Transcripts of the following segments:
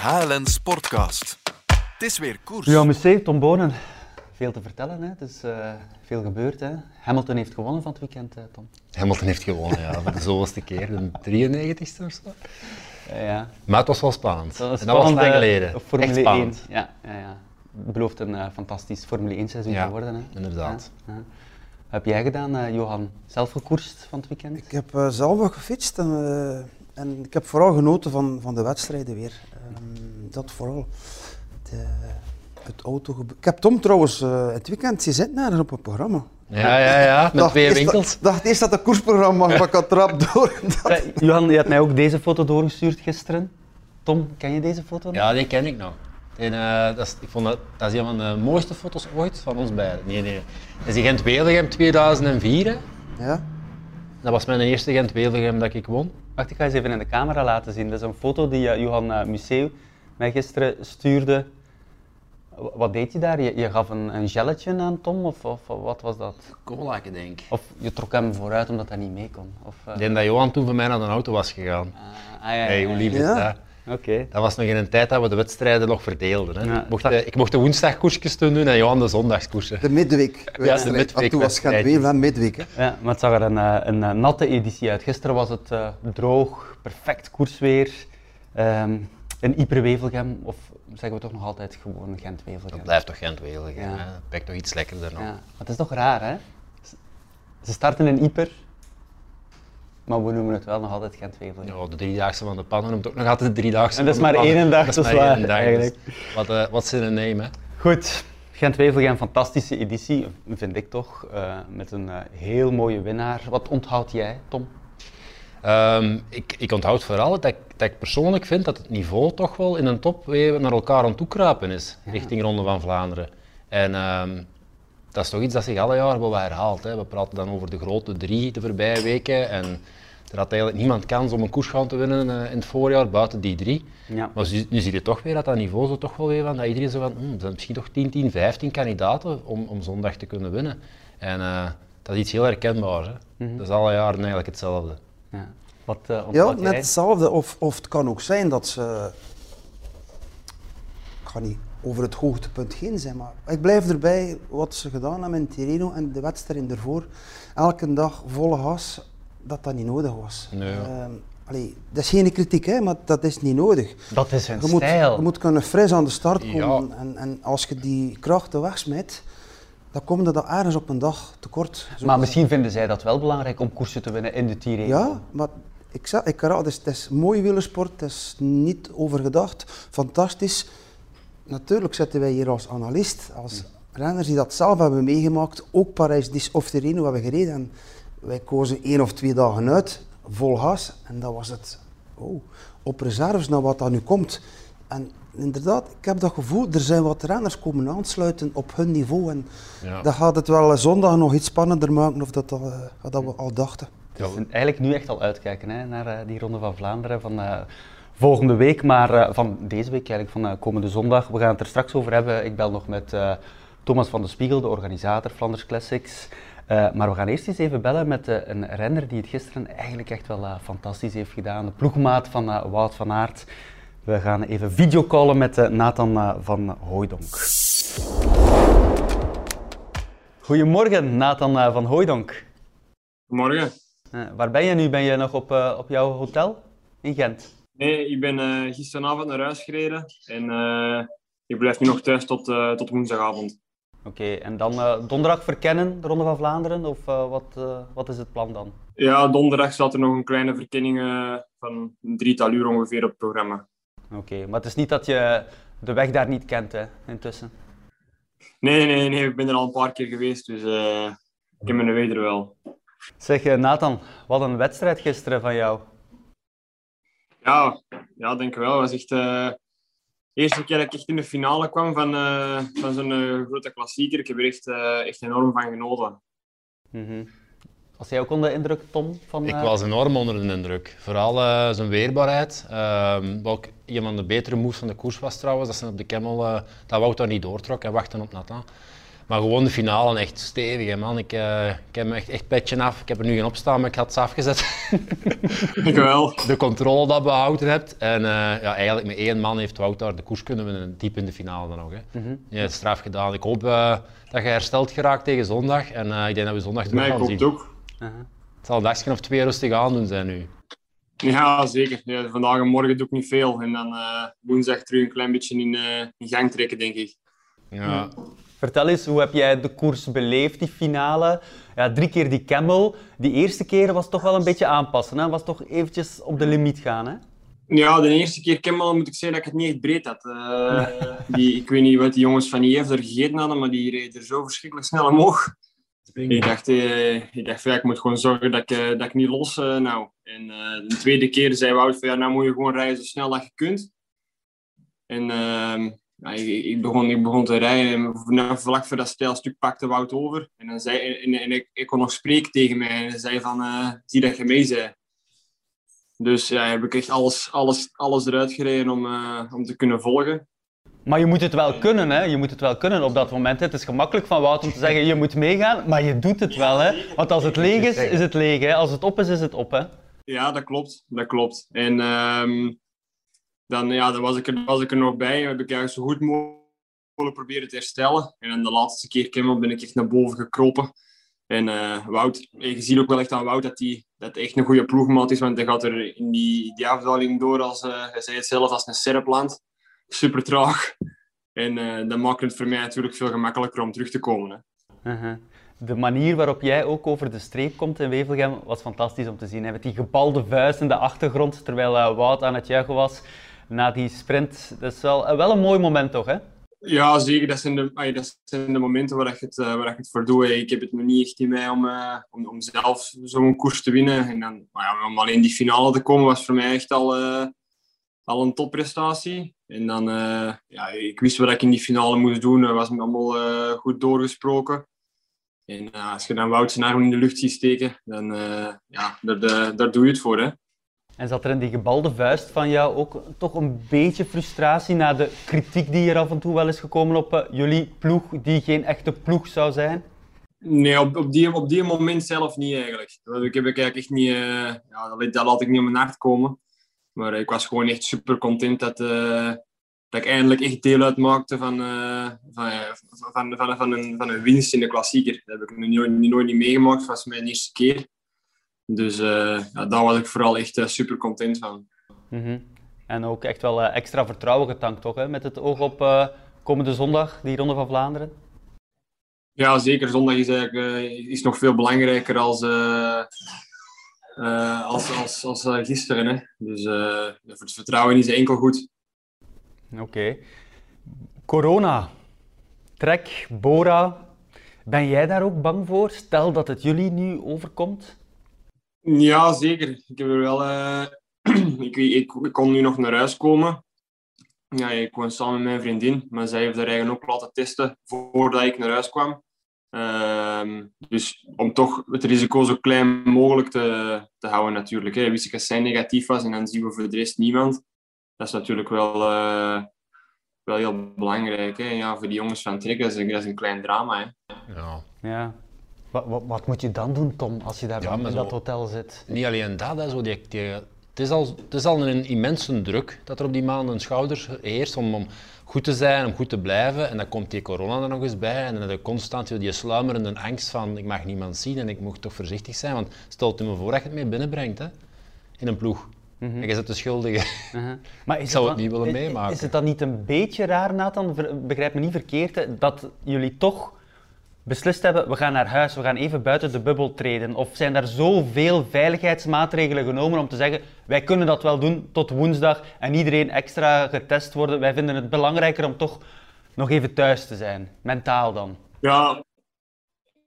HLN Sportcast. Het is weer koers. Ja, museum, Tom Bonen. Veel te vertellen, hè. Het is eh, veel gebeurd. Hè. Hamilton heeft gewonnen van het weekend, eh, Tom. Hamilton heeft gewonnen, ja, voor de zoveelste keer, de 93ste of zo. Eh, ja. Maar het was wel spannend. Dat was en dat was lang geleden. Formule Echt 1. spannend. Ja, ja, ja. Het belooft een fantastisch Formule 1 seizoen Ja, te worden. Hè. inderdaad. Ja, ja. Wat heb jij gedaan, eh, Johan? Zelf gekoerst van het weekend? Ik heb eh, zelf ook gefietst en, eh, en ik heb vooral genoten van, van de wedstrijden weer. Ehm, dat vooral. De, het auto. Ik heb Tom trouwens eh, het weekend zien zitten ergens op het programma. Ja, ja, ja, met Dacht twee winkels. Dat, dacht eerst dat het koersprogramma maar ik had trap door. Dat- Eh, Johan, je had mij ook deze foto doorgestuurd gisteren. Tom, ken je deze foto nog? Ja, die ken ik nog. En, eh, dat is, ik vond dat, dat is een van de mooiste foto's ooit van ons beiden. Nee, nee. Dat is die Gent-Wevelgem 2004. hè. Ja. Dat was mijn eerste Gent-Wevelgem dat ik won. Wacht, ik ga eens even in de camera laten zien. Dat is een foto die eh, Johan uh, Museu mij gisteren stuurde. W- Wat deed je daar? Je, je gaf een, een gelletje aan Tom, of, of wat was dat? Cola, denk ik. Of je trok hem vooruit omdat hij niet mee kon? Of, eh, Ik denk dat Johan toen voor mij naar de auto was gegaan. ah, ah, ja, ja, Hey, hoe ja. lief is Ja. dat? Oké. Dat was nog in een tijd dat we de wedstrijden nog verdeelden. Hè. Ja, ik, mocht, dat- de- ik mocht de woensdagkoersjes toen doen en Johan de zondagskoersen. De midweek. de midweek toen was het wedstrijd. Gent-Wevelgem midweek. Hè. Ja, maar het zag er een, eh, een, eh, natte editie uit. Gisteren was het eh, droog, perfect koersweer. Ehm een Yperwevelgem, of zeggen we toch nog altijd gewoon Gent-Wevelgem? Dat blijft toch Gent-Wevelgem. Ja. hè. Dat toch iets lekkerder nog. Ja, maar het is toch raar, hè? Ze- starten in Yper, maar we noemen het wel nog altijd Gent-Wevelgem. Ja, de driedaagse van de pannen noemt ook nog altijd de driedaagse En dat is maar pannen. één dag, Dat is maar waar, dus eigenlijk. Wat, eh, wat is in een name, hè? Goed, Gent-Wevelgem, fantastische editie, vind ik toch. eh, met een eh, heel mooie winnaar. Wat onthoudt jij, Tom? Ehm, ik, ik onthoud vooral dat ik, dat ik persoonlijk vind dat het niveau toch wel in een top weer naar elkaar aan het toekruipen is, richting Ronde van Vlaanderen. En ehm, dat is toch iets dat zich alle jaren wel herhaalt. Hè. We praten dan over de grote drie de voorbije weken en er had eigenlijk niemand kans om een koers gaan te winnen eh, in het voorjaar buiten die drie. Ja. Maar nu, nu zie je toch weer dat dat niveau zo toch wel weer van, dat iedereen zo van, hm, er zijn misschien toch 10, 10, 15 kandidaten om, om zondag te kunnen winnen. En eh, dat is iets heel herkenbaars. Hè. Dat is alle jaren eigenlijk hetzelfde. Ja. Wat eh Ja, net jij? hetzelfde. Of, of het kan ook zijn dat ze. Ik ga niet over het hoogtepunt heen zijn, maar ik blijf erbij wat ze gedaan hebben in Tirreno en de wedstrijd ervoor. Elke dag volle gas, dat dat niet nodig was. Nee. Ehm, allee, dat is geen kritiek, hè, maar dat is niet nodig. Dat is hun Je moet, stijl. je moet kunnen fris aan de start Ja. komen. En, en als je die krachten wegsmijt, dan kom je dat ergens op een dag tekort. Maar misschien vinden zij dat wel belangrijk om koersen te winnen in de Tirreno. ja, maar ik zeg, ik raad, het is, het is mooi wielersport, het is niet overgedacht, fantastisch. Natuurlijk zitten wij hier als analist, als renners die dat zelf hebben meegemaakt, ook Parijs of Tirreno hebben gereden. En wij kozen één of twee dagen uit, vol gas, en dat was het. Oh, op reserves naar wat dat nu komt. En inderdaad, ik heb dat gevoel, er zijn wat renners komen aansluiten op hun niveau. En Ja. dat gaat het wel zondag nog iets spannender maken of dat, al, eh, dat we al dachten. Dus eigenlijk nu echt al uitkijken hè, naar eh, die Ronde van Vlaanderen van eh, volgende week, maar eh, van deze week eigenlijk, van eh, komende zondag. We gaan het er straks over hebben. Ik bel nog met eh, Thomas van de Spiegel, de organisator Flanders Classics. Eh, maar we gaan eerst eens even bellen met eh, een renner die het gisteren eigenlijk echt wel eh, fantastisch heeft gedaan. De ploegmaat van Wout van Aert. We gaan even videocallen met Nathan van Hooijdonk. Goedemorgen, Nathan van Hooijdonk. Goedemorgen. Waar ben je nu? Ben je nog op, op jouw hotel in Gent? Nee, ik ben gisteravond naar huis gereden en ik blijf nu nog thuis tot, tot woensdagavond. Oké, en dan eh, donderdag verkennen, de Ronde van Vlaanderen? Of eh, wat, eh, wat is het plan dan? Ja, donderdag staat er nog een kleine verkenning van een drietal uur ongeveer op het programma. Oké, maar het is niet dat je de weg daar niet kent, hè, intussen? Nee, nee, nee, ik ben er al een paar keer geweest, dus ik ken mijn er wel. Zeg, Nathan, wat een wedstrijd gisteren van jou. Ja, ja denk ik wel. Het was echt de eerste keer dat ik echt in de finale kwam van, eh, van zo'n eh, grote klassieker. Ik heb er echt, eh, echt enorm van genoten. Mhm. Was jij ook onder de indruk, Tom? Van, Ik was enorm onder de indruk. Vooral eh, zijn weerbaarheid. Ehm, wat ook een van de betere moves van de koers was trouwens, dat ze op de Kemmel, eh, dat Wout daar niet doortrok en wachten op Nathan. Maar gewoon de finale echt stevig, hè, man. Ik, uh, ik heb me echt, echt petje af. Ik heb er nu geen opstaan, maar ik had het afgezet. ik wel. De controle dat behouden hebt. En uh, ja, eigenlijk met één man heeft Wout daar de koers kunnen winnen, diep in de finale dan nog. Hè. Mm -hmm. Ja, straf gedaan. Ik hoop uh, dat je hersteld geraakt tegen zondag. En ik denk dat we zondag terug gaan zien. Nee, ook. -huh. Het zal een dagje of twee rustig aandoen zijn nu. Ja, zeker. Ja, vandaag en morgen doe ik niet veel. En dan woensdag terug een klein beetje in, in gang trekken, denk ik. Ja. Vertel eens, hoe heb jij de koers beleefd, die finale? Ja, drie keer die camel. Die eerste keer was toch wel een beetje aanpassen, hè? Was toch eventjes op de limiet gaan, hè? Ja, de eerste keer camel moet ik zeggen dat ik het niet echt breed had. Uh, die, ik weet niet wat die jongens van IF er gegeten hadden, maar die reden er zo verschrikkelijk snel omhoog. Ik dacht, eh, ik dacht ja, ik moet gewoon zorgen dat ik, uh, dat ik niet los uh, nou. En de tweede keer zei Wout van ja, nou moet je gewoon rijden zo snel dat je kunt. En ehm, ja, ik, ik, begon, ik begon te rijden en vlak voor dat stijlstuk pakte Wout over. En, dan zei, en, en ik, ik, kon nog spreken tegen mij en hij zei van, uh, zie dat je mee zei. Dus ja, heb ik echt alles, alles, alles eruit gereden om, uh, om te kunnen volgen. Maar je moet het wel kunnen, hè? Je moet het wel kunnen op dat moment. Het is gemakkelijk van Wout om te zeggen, je moet meegaan, maar je doet het wel, hè? Want als het leeg is, is het leeg, hè? Als het op is, is het op, hè? Ja, dat klopt. Dat klopt. En... Um, dan, ja, dan was, ik er, was ik er nog bij. Heb ik zo goed mogelijk proberen te herstellen. En dan de laatste keer Kimmel ben ik echt naar boven gekropen. En uh, Wout, je ziet ook wel echt aan Wout dat hij dat echt een goede ploegmaat is. Want hij gaat er in die, die afdaling door, als, uh, hij zei het zelf, als een serpland. Super traag. En dat maakt het voor mij natuurlijk veel gemakkelijker om terug te komen. Hè. -huh. De manier waarop jij ook over de streep komt in Wevelgem was fantastisch om te zien. Hè? Met die gebalde vuist in de achtergrond, terwijl Wout aan het juichen was na die sprint. Dat is wel, wel een mooi moment toch, hè? Ja, zeker. Dat zijn de, dat momenten waar ik het, waar ik het voor doe. Ik heb het nog niet echt in mij om, uh, om, om zelf zo'n koers te winnen. En dan, ja, om alleen die finale te komen was voor mij echt al, al een topprestatie. En dan, ja, ik wist wat ik in die finale moest doen. Dat was me allemaal goed doorgesproken. En als je dan Wout zijn arm in de lucht ziet steken, dan ja, daar, daar doe je het voor. Hè. En zat er in die gebalde vuist van jou ook toch een beetje frustratie na de kritiek die er af en toe wel is gekomen op uh, jullie ploeg, die geen echte ploeg zou zijn? Nee, op, op, die, op die moment zelf niet eigenlijk. Ik heb ik eigenlijk echt niet, uh, ja, dat, dat laat ik niet op mijn hart komen. Maar ik was gewoon echt super content dat, uh, dat ik eindelijk echt deel uitmaakte van, van, van, van, van, een, van een winst in de klassieker. Dat heb ik nog nooit, nooit niet meegemaakt, dat was mijn eerste keer. Dus uh, ja, daar was ik vooral echt uh, super content van. Mm -hmm. En ook echt wel uh, extra vertrouwen getankt, toch? Hè? Met het oog op komende zondag, die Ronde van Vlaanderen? Ja, zeker. Zondag is, eigenlijk, is nog veel belangrijker als, als, als, als gisteren. Hè? Dus het vertrouwen is enkel goed. Oké. Okay. Corona. Trek, Bora. Ben jij daar ook bang voor? Stel dat het jullie nu overkomt? Ja, zeker. Ik heb er wel. Uh, ik, ik, ik, kon nu nog naar huis komen. Ja, ik woon samen met mijn vriendin, maar zij heeft haar eigen ook laten testen voordat ik naar huis kwam. Uh, dus om toch het risico zo klein mogelijk te, te houden, natuurlijk. Hè. Wist ik dat zij negatief was en dan zien we voor de rest niemand. Dat is natuurlijk wel, uh, wel heel belangrijk. Hè. Ja, voor die jongens van Trek, dat is een, dat is een klein drama. Hè. Ja. ja. Wat, wat, wat, moet je dan doen, Tom, als je daar ja, in zo, dat hotel zit? Niet alleen dat, hè, zo die, die, het, is al, het is al een immense druk dat er op die maanden schouders heerst om, om goed te zijn, om goed te blijven. En dan komt die corona er nog eens bij en dan heb je constant die sluimerende angst van ik mag niemand zien en ik moet toch voorzichtig zijn. Want stel je me voor dat je het mee binnenbrengt hè, in een ploeg. Mm -hmm. En je zit de schuldige. Uh -huh. maar is ik zou het, dan, het niet willen meemaken. Is het dan niet een beetje raar, Nathan, begrijp me niet verkeerd, dat jullie toch beslist hebben, we gaan naar huis, we gaan even buiten de bubbel treden? Of zijn er zoveel veiligheidsmaatregelen genomen om te zeggen, wij kunnen dat wel doen tot woensdag en iedereen extra getest worden? Wij vinden het belangrijker om toch nog even thuis te zijn, mentaal dan. Ja,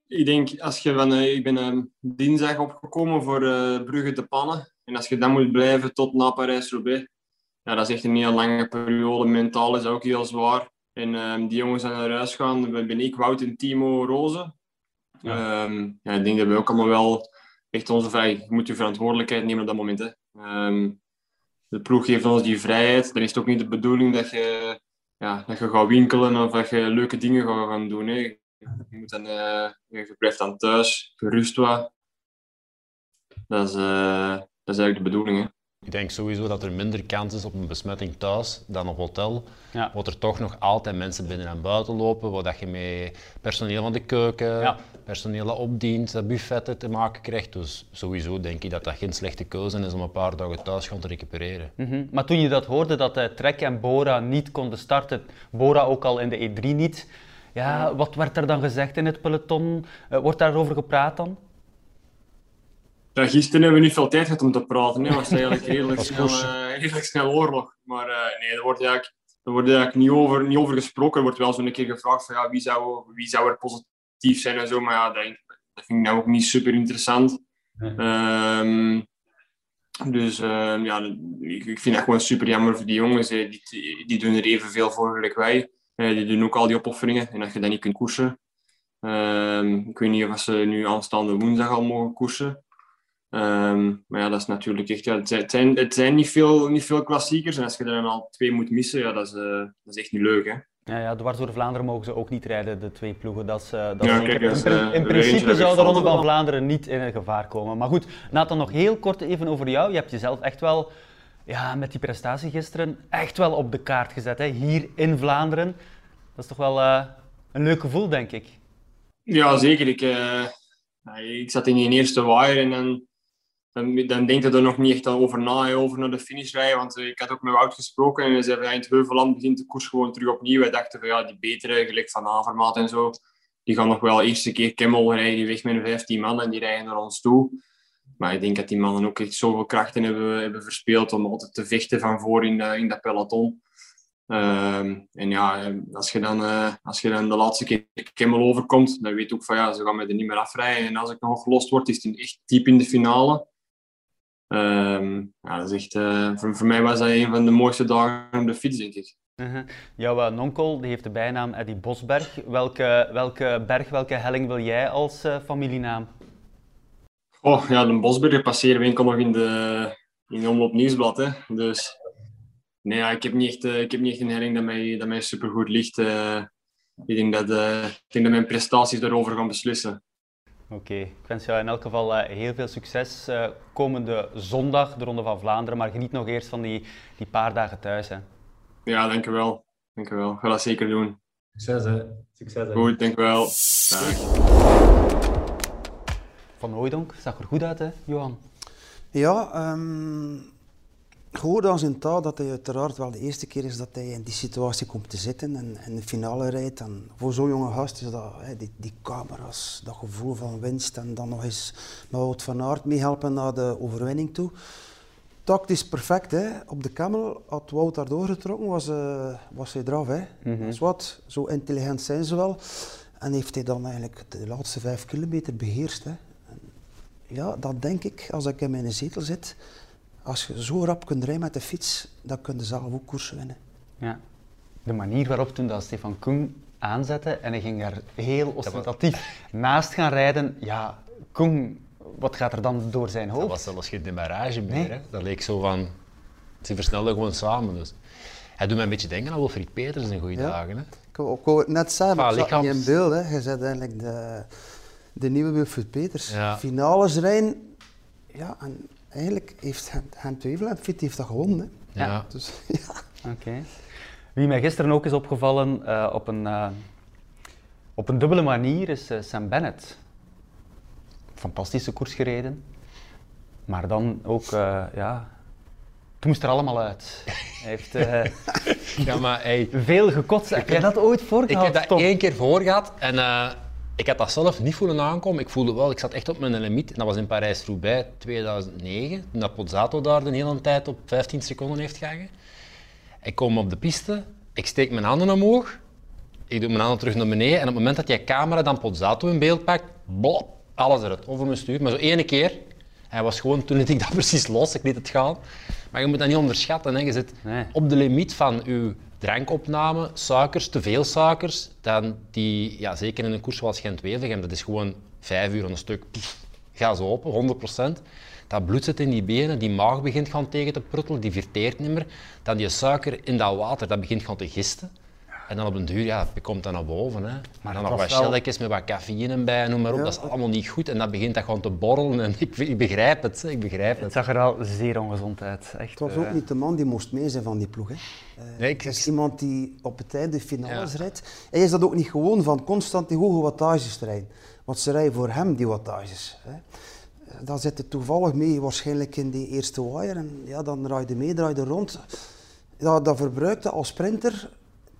ik denk, als je van, uh, ik ben uh, dinsdag opgekomen voor uh, Brugge te pannen. En als je dan moet blijven tot na Parijs-Roubaix, ja, dat is echt een heel lange periode. Mentaal is ook heel zwaar. En um, die jongens zijn naar huis gaan. Ben ik, Wout en Timo Rozen. Ja. Um, ja, ik denk dat we ook allemaal wel echt onze vrijheid. Je moet je verantwoordelijkheid nemen op dat moment. Hè. Um, de ploeg geeft ons die vrijheid. Dan is het ook niet de bedoeling dat je, ja, dat je gaat winkelen of dat je leuke dingen gaat gaan doen. Hè. je, moet dan, uh, je blijft dan thuis, gerust wat. Dat is, uh, dat is eigenlijk de bedoeling. Hè. Ik denk sowieso dat er minder kans is op een besmetting thuis dan op hotel. Ja. Wat er toch nog altijd mensen binnen en buiten lopen, waar dat je met personeel van de keuken, Ja. personeel dat opdient, dat buffetten te maken krijgt. Dus sowieso denk ik dat dat geen slechte keuze is om een paar dagen thuis gewoon te recupereren. Mhm. Maar toen je dat hoorde, dat eh, Trek en Bora niet konden starten, Bora ook al in de E3 niet, ja, wat werd er dan gezegd in het peloton? Eh, wordt daarover gepraat dan? Ja, gisteren hebben we niet veel tijd gehad om te praten. Het was eigenlijk redelijk snel, eh, redelijk snel oorlog. Maar eh, nee, er wordt eigenlijk, er wordt eigenlijk niet, over, niet over gesproken. Er wordt wel zo'n keer gevraagd van ja, wie, zou, wie zou er positief zijn en zo. Maar ja, dat, dat vind ik nou ook niet super interessant. Nee. Ehm, dus ehm, ja, ik, ik vind dat gewoon super jammer voor die jongens. hè. Die, die doen er evenveel voor gelijk wij. Eh, die doen ook al die opofferingen. En dat je dat niet kunt koersen. Ehm, ik weet niet of ze nu aanstaande woensdag al mogen koersen. Ehm, maar ja, dat is natuurlijk echt... Ja, het, zijn, het zijn, het zijn niet, veel, niet veel klassiekers. En als je er dan al twee moet missen, ja, dat, is, eh, dat is echt niet leuk. Hè? Ja, ja, dwars door Vlaanderen mogen ze ook niet rijden, de twee ploegen. Dat is, eh, dat Ja, zeker- kijk, in, eh, in principe zou de. Ronde van Vlaanderen niet in gevaar komen. Maar goed, Nathan, nog heel kort even over jou. Je hebt jezelf echt wel, ja, met die prestatie gisteren, echt wel op de kaart gezet. Hè? Hier in Vlaanderen. Dat is toch wel een leuk gevoel, denk ik. Ja, zeker. Ik, zat in die eerste wire en dan, dan, dan denk je er nog niet echt over na, over naar de finish rijden. Want eh, ik had ook met Wout gesproken en hij zei ja, in het Heuvelland begint de koers gewoon terug opnieuw. Wij dachten van ja, die betere, gelijk van Avermaat en zo, die gaan nog wel eerste keer Kemmel rijden, die weg met een 15 man en die rijden naar ons toe. Maar ik denk dat die mannen ook echt zoveel krachten hebben, hebben verspeeld om altijd te vechten van voor in, de- in dat peloton. Ehm, en ja, eh, als je, dan, eh, als je dan de laatste keer Kemmel overkomt, dan weet je ook van ja, ze gaan mij er niet meer afrijden. En als ik nog gelost word, is het echt diep in de finale. Ehm, ja, dat is echt, eh, voor, voor mij was dat een van de mooiste dagen op de fiets, denk ik. Mhm. Jouw nonkel die heeft de bijnaam Eddie Bosberg. Welke, welke berg, welke helling wil jij als eh, familienaam? Oh ja, de Bosberger passeren we enkel nog in de, in de Omloop Nieuwsblad. Hè. Dus nee, ja, ik, heb niet echt, eh, ik heb niet echt een helling dat mij, dat mij supergoed ligt. ik, denk dat, ik denk dat mijn prestaties daarover gaan beslissen. Oké, ik wens jou in elk geval eh, heel veel succes eh, komende zondag, de Ronde van Vlaanderen. Maar geniet nog eerst van die, die paar dagen thuis. Hè. Ja, dankjewel. Dankjewel. Ik ga dat zeker doen. Succes, hè. Succes, hè. Goed, dankjewel. Dag. Van Hooijdonk zag er goed uit, hè, Johan? Ja, ehm gehoord als in taal dat hij uiteraard wel de eerste keer is dat hij in die situatie komt te zitten en, en de finale rijdt. En voor zo'n jonge gast is dat, hè, die, die camera's, dat gevoel van winst en dan nog eens met Wout van Aert meehelpen naar de overwinning toe. Tactisch perfect, hè. Op de Camel had Wout daar doorgetrokken, was, eh, was hij eraf, hè. Is wat, zo intelligent zijn ze wel. En heeft hij dan eigenlijk de laatste vijf kilometer beheerst, hè. Ja, dat denk ik als ik in mijn zetel zit. Als je zo rap kunt rijden met de fiets, dan kun je zelf ook koersen winnen. Ja. De manier waarop toen dat Stefan Koen aanzette en hij ging daar heel ostentatief naast gaan rijden. Ja, Koen, wat gaat er dan door zijn Dat hoofd? was zelfs geen demarrage meer. Nee. Hè? Dat leek zo van... Ze versnelden gewoon samen. Dus. Hij doet mij een beetje denken aan Wilfried Peters in goede Ja. dagen. Hè? Ik wou, het net zeggen, maar ik zag in beeld. Hè. Je bent eigenlijk de, de nieuwe Wilfried Peters. Ja. Finales rijden. Ja, en eigenlijk heeft Gent- Gent-Wevelgem Fit heeft dat gewonnen. Hè. Ja. Dus ja. Oké. Wie mij gisteren ook is opgevallen eh, op, een, eh, op een dubbele manier is eh, Sam Bennett. Fantastische koers gereden. Maar dan ook, eh, ja, het moest er allemaal uit. Hij heeft eh, ja, maar hey, veel gekotst. Heb jij dat ooit ik voorgehad, heb dat Tom? één keer voor gehad en eh, ik had dat zelf niet voelen aankomen. Ik voelde wel, ik zat echt op mijn limiet. En dat was in Parijs-Roubaix 2009, toen dat Pozzato daar de hele tijd op 15 seconden heeft gehangen. Ik kom op de piste, ik steek mijn handen omhoog, ik doe mijn handen terug naar beneden en op het moment dat die camera dan Pozzato in beeld pakt, blop, alles eruit, over mijn stuur. Maar zo ene keer, hij was gewoon, toen liet ik dat precies los, ik liet het gaan. Maar je moet dat niet onderschatten, hè. je zit Nee. op de limiet van je drankopname, suikers, te veel suikers, dan die, ja, zeker in een koers zoals Gent-Wevelgem, dat is gewoon vijf uur een stuk, ga ze open, 100%. Dat bloed zit in die benen, die maag begint gaan tegen te pruttelen, die verteert niet meer. Dan die suiker in dat water, dat begint gaan te gisten. En dan op een duur, ja, je komt dan naar boven. Hè. Maar dan het nog wat shelletjes met wat cafeïne bij, noem maar op. Ja. Dat is allemaal niet goed. En dat begint dat gewoon te borrelen. En ik, ik begrijp het, hè, ik begrijp Het het. zag er al zeer ongezond uit. Echt, Het was eh, ook niet de man die moest mee zijn van die ploeg. Hè. Eh, Nee, ik- het is iemand die op het einde de finales Ja. rijdt. Hij is dat ook niet gewoon van constant die hoge wattages te rijden. Want ze rijden voor hem die wattages. Hè. Eh, Dan zit hij toevallig mee waarschijnlijk in die eerste wire. En ja, dan draait hij mee, draait hij rond. Ja, dat verbruikt hij als sprinter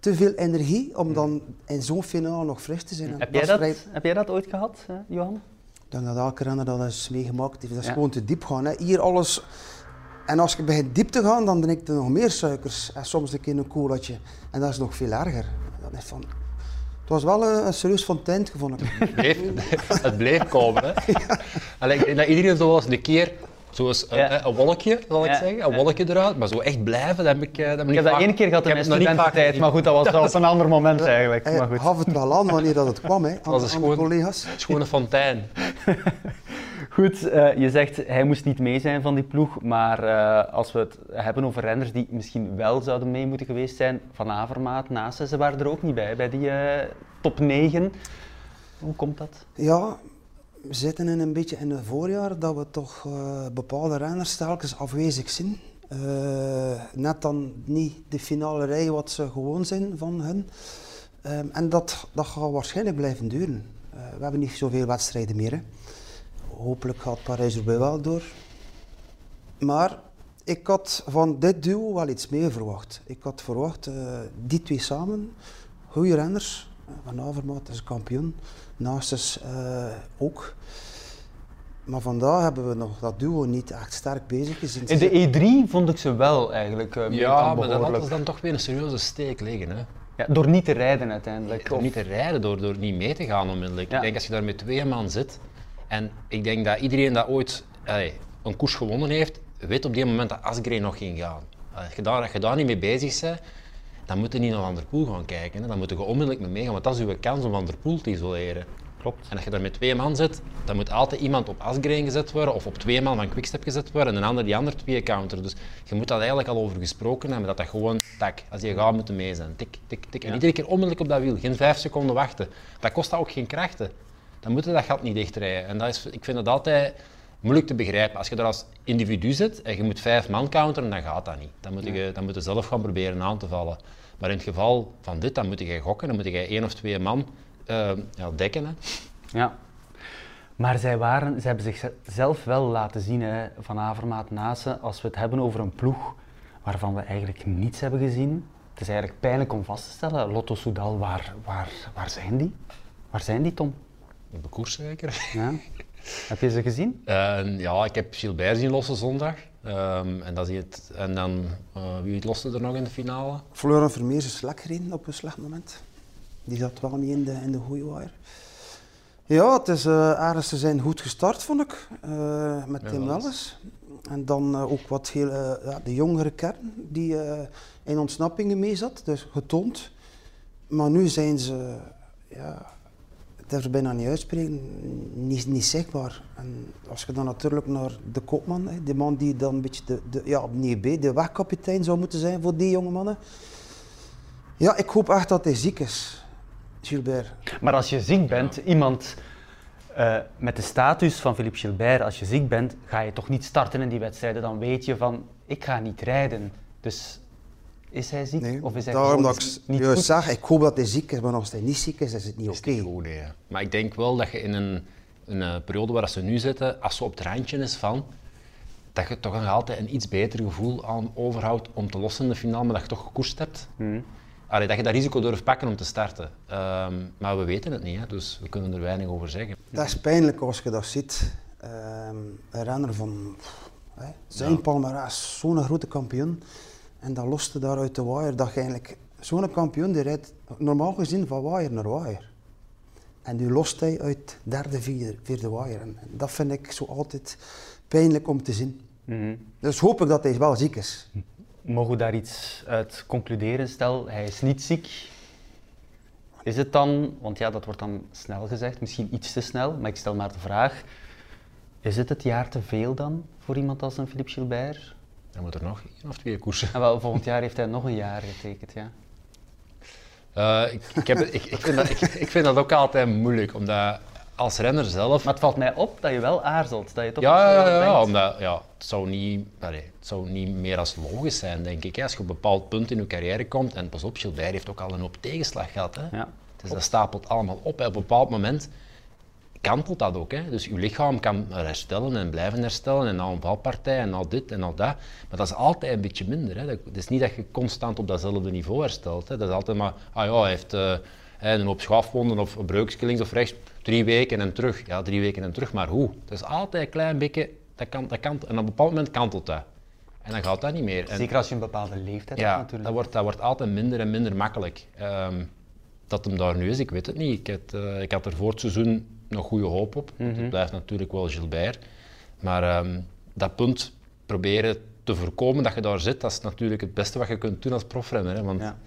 te veel energie om dan in zo'n finale nog fris te zijn. Heb jij, dat, vrij- heb jij dat ooit gehad, eh, Johan? ik denk dat elke renner dat eens meegemaakt heeft. Dat is Ja. gewoon te diep gaan. Hè. Hier alles... En als je begint diep te gaan, dan drink je nog meer suikers. En soms een keer een colaatje. En dat is nog veel erger. Dat is van... Het was wel een, een serieus fonteintje, vond ik. Het bleef, het bleef komen. Hè. Allee, ik denk dat iedereen zo wel eens een keer, zoals een, Ja. een wolkje, zal ik Ja. zeggen, een wolkje eruit, maar zo echt blijven, dat heb ik, eh, dat heb ik heb dat één keer gehad in mijn studententijd, maar goed, dat was wel op een ander moment eigenlijk. Maar goed. gaf het wel aan wanneer dat het kwam, hè, aan, schoon- collega's. Een fontein. Goed, eh, je zegt hij moest niet mee zijn van die ploeg, maar eh, als we het hebben over renners die misschien wel zouden mee moeten geweest zijn, Van Avermaat, Naasten, ze waren er ook niet bij, bij die top 9. Hoe komt dat? Ja, zitten in een beetje in het voorjaar dat we toch eh, bepaalde renners telkens afwezig zijn. Eh, net dan niet de finale rij wat ze gewoon zijn van hun. Ehm, en dat, dat gaat waarschijnlijk blijven duren. Eh, we hebben niet zoveel wedstrijden meer. Hè. Hopelijk gaat Parijs-Roubaix wel door. Maar ik had van dit duo wel iets meer verwacht. Ik had verwacht, die twee samen, goede renners. Van Avermaat is kampioen, Naastes eh ook. Maar vandaag hebben we nog dat duo niet echt sterk bezig gezien. In de E3 vond ik ze wel eigenlijk eh, meer Ja, maar dat laat ons dan toch weer een serieuze steek liggen. Hè. Ja, door niet te rijden uiteindelijk. Door Of- niet te rijden, door, door niet mee te gaan onmiddellijk. Ja. Ik denk als je daar met twee man zit, en ik denk dat iedereen dat ooit allee, een koers gewonnen heeft, weet op die moment dat Asgreen nog ging gaan. Als je daar, als je daar niet mee bezig bent, dan moet je niet naar Van der Poel gaan kijken. Hè. Dan moet je onmiddellijk mee meegaan, want dat is uw kans om Van der Poel te isoleren. Klopt. En als je daar met twee man zit, dan moet altijd iemand op Asgreen gezet worden of op twee man van Quickstep gezet worden en een ander die andere twee counter. Dus je moet dat eigenlijk al over gesproken hebben, dat dat gewoon, tak, als je gaat, moet je mee zijn. Tik, tik, tik. En iedere keer onmiddellijk op dat wiel, geen vijf seconden wachten. Dat kost dat ook geen krachten. Dan moet je dat gat niet dichtrijden. En dat is, ik vind het altijd moeilijk te begrijpen. Als je daar als individu zit en je moet vijf man counteren, dan gaat dat niet. Dan moet je, dan moet je zelf gaan proberen aan te vallen. Maar in het geval van dit, dan moet je gokken, dan moet je één of twee man eh, ja, dekken. Hè. Ja. Maar zij, waren, zij hebben zichzelf wel laten zien, hè, Van Avermaat, Nase, als we het hebben over een ploeg waarvan we eigenlijk niets hebben gezien. Het is eigenlijk pijnlijk om vast te stellen. Lotto Soudal, waar, waar, waar zijn die? Waar zijn die, Tom? Op de koers zeker. Ja. Heb je ze gezien? En ja, ik heb Gilbert zien lossen zondag. Ehm, en, dat is het, en dan, eh, wie loste er nog in de finale? Florian Vermeers is slecht gereden op een slecht moment. Die zat wel niet in de, in de goede wire. Ja, het is uh, ze zijn goed gestart, vond ik, uh, met Ja, Tim. Welles. En dan uh, ook wat heel, uh, ja, de jongere kern die uh, in ontsnappingen mee zat, dus getoond. Maar nu zijn ze, ja, durf er bijna niet uitspreken, niet, niet zichtbaar. En als je dan natuurlijk naar de kopman, hè, de man die dan een beetje de, de, ja, nee, de wegkapitein zou moeten zijn voor die jonge mannen. Ja, ik hoop echt dat hij ziek is, Gilbert. Maar als je ziek bent, iemand uh, met de status van Philippe Gilbert, als je ziek bent, ga je toch niet starten in die wedstrijden. Dan weet je van, ik ga niet rijden. Dus is hij ziek? Nee, of is hij daarom gewoon dat ik niet juist goed? zeg, ik hoop dat hij ziek is, maar als hij niet ziek is, is het niet oké. niet goed, nee. Maar ik denk wel dat je in een, een eh, periode waar ze nu zitten, als ze op het randje is van, dat je toch nog altijd een iets beter gevoel aan overhoudt om te lossen in de finale, maar dat je toch gekoerst hebt. Hmm. Allee, dat je dat risico durft pakken om te starten. Ehm, maar we weten het niet, hè, dus we kunnen er weinig over zeggen. Dat is pijnlijk als je dat ziet. Ehm, een renner van pff, hè, zijn Ja. Palmares, zo'n grote kampioen. En dan loste daar uit de wire dat je eigenlijk... Zo'n kampioen die rijdt normaal gezien van wire naar wire. En nu lost hij uit derde, vierde, vierde. En en dat vind ik zo altijd pijnlijk om te zien. Mhm. Dus hoop ik dat hij wel ziek is. Mogen we daar iets uit concluderen? Stel, hij is niet ziek. Is het dan, want ja, dat wordt dan snel gezegd, misschien iets te snel, maar ik stel maar de vraag: is het het jaar te veel dan voor iemand als een Philippe Gilbert? Dan moet er nog één of twee koersen. En wel, volgend jaar heeft hij nog een jaar getekend, ja. Uh, ik, ik, heb, ik, ik, vind dat, ik, ik vind dat ook altijd moeilijk, omdat als renner zelf... Maar het valt mij op dat je wel aarzelt. Dat je toch ja, ja, ja, omdat ja, het, zou niet, allez, het zou niet meer als logisch zijn, denk ik. Als je op een bepaald punt in je carrière komt, en pas op, Gilbert heeft ook al een hoop tegenslag gehad. Hè. Ja. Dus dat stapelt allemaal op. Op een bepaald moment kantelt dat ook. Hè. Dus je lichaam kan herstellen en blijven herstellen en na een valpartij en na dit en na dat. Maar dat is altijd een beetje minder. Hè. Het is niet dat je constant op datzelfde niveau herstelt. Hè. Dat is altijd maar, ah ja, hij heeft uh, een op schafwonden of een breukje links of rechts, drie weken en terug. Ja, drie weken en terug, maar hoe? Het is altijd een klein beetje, dat kan, dat kan, en op een bepaald moment kantelt dat. En dan gaat dat niet meer. En, Zeker als je een bepaalde leeftijd ja, hebt natuurlijk. Dat wordt, dat wordt altijd minder en minder makkelijk. Um, dat hem daar nu is, ik weet het niet. Ik had, uh, ik had er voor het seizoen nog goede hoop op. Mm Het blijft natuurlijk wel Gilbert. Maar um, dat punt proberen te voorkomen dat je daar zit, dat is natuurlijk het beste wat je kunt doen als profrenner. Hè? Want ja.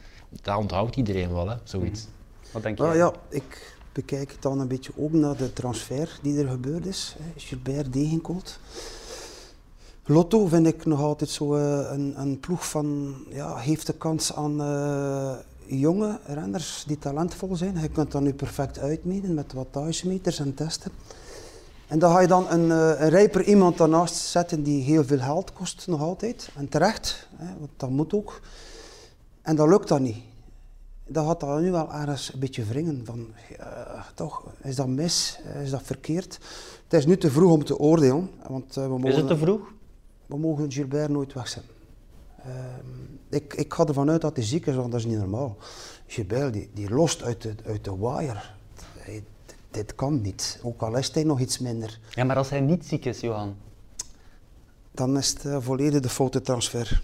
dat onthoudt iedereen wel, hè? zoiets. Mm Wat denk je? Nou, ja, ik bekijk het dan een beetje ook naar de transfer die er gebeurd is. Hè? Gilbert Degenkolt. Lotto vind ik nog altijd zo uh, een, een, ploeg van, ja, heeft de kans aan uh, jonge renners die talentvol zijn. Je kunt dat nu perfect uitmeten met wattagemeters en testen. En dan ga je dan een, uh, een rijper iemand daarnaast zetten die heel veel geld kost nog altijd. En terecht, hè, want dat moet ook. En dat lukt dan niet. Dan gaat dat nu wel ergens een beetje wringen. Van, uh, toch, is dat mis? Is dat verkeerd? Het is nu te vroeg om te oordelen. Want, uh, we mogen, is het te vroeg? We mogen Gilbert nooit wegzetten. Ehm, ik, ik ga ervan uit dat hij ziek is, want dat is niet normaal. Gilbert die, die lost uit de, uit de wire. dit kan niet, ook al is hij nog iets minder. Ja, maar als hij niet ziek is, Johan? Dan is het uh, volledig de foute transfer.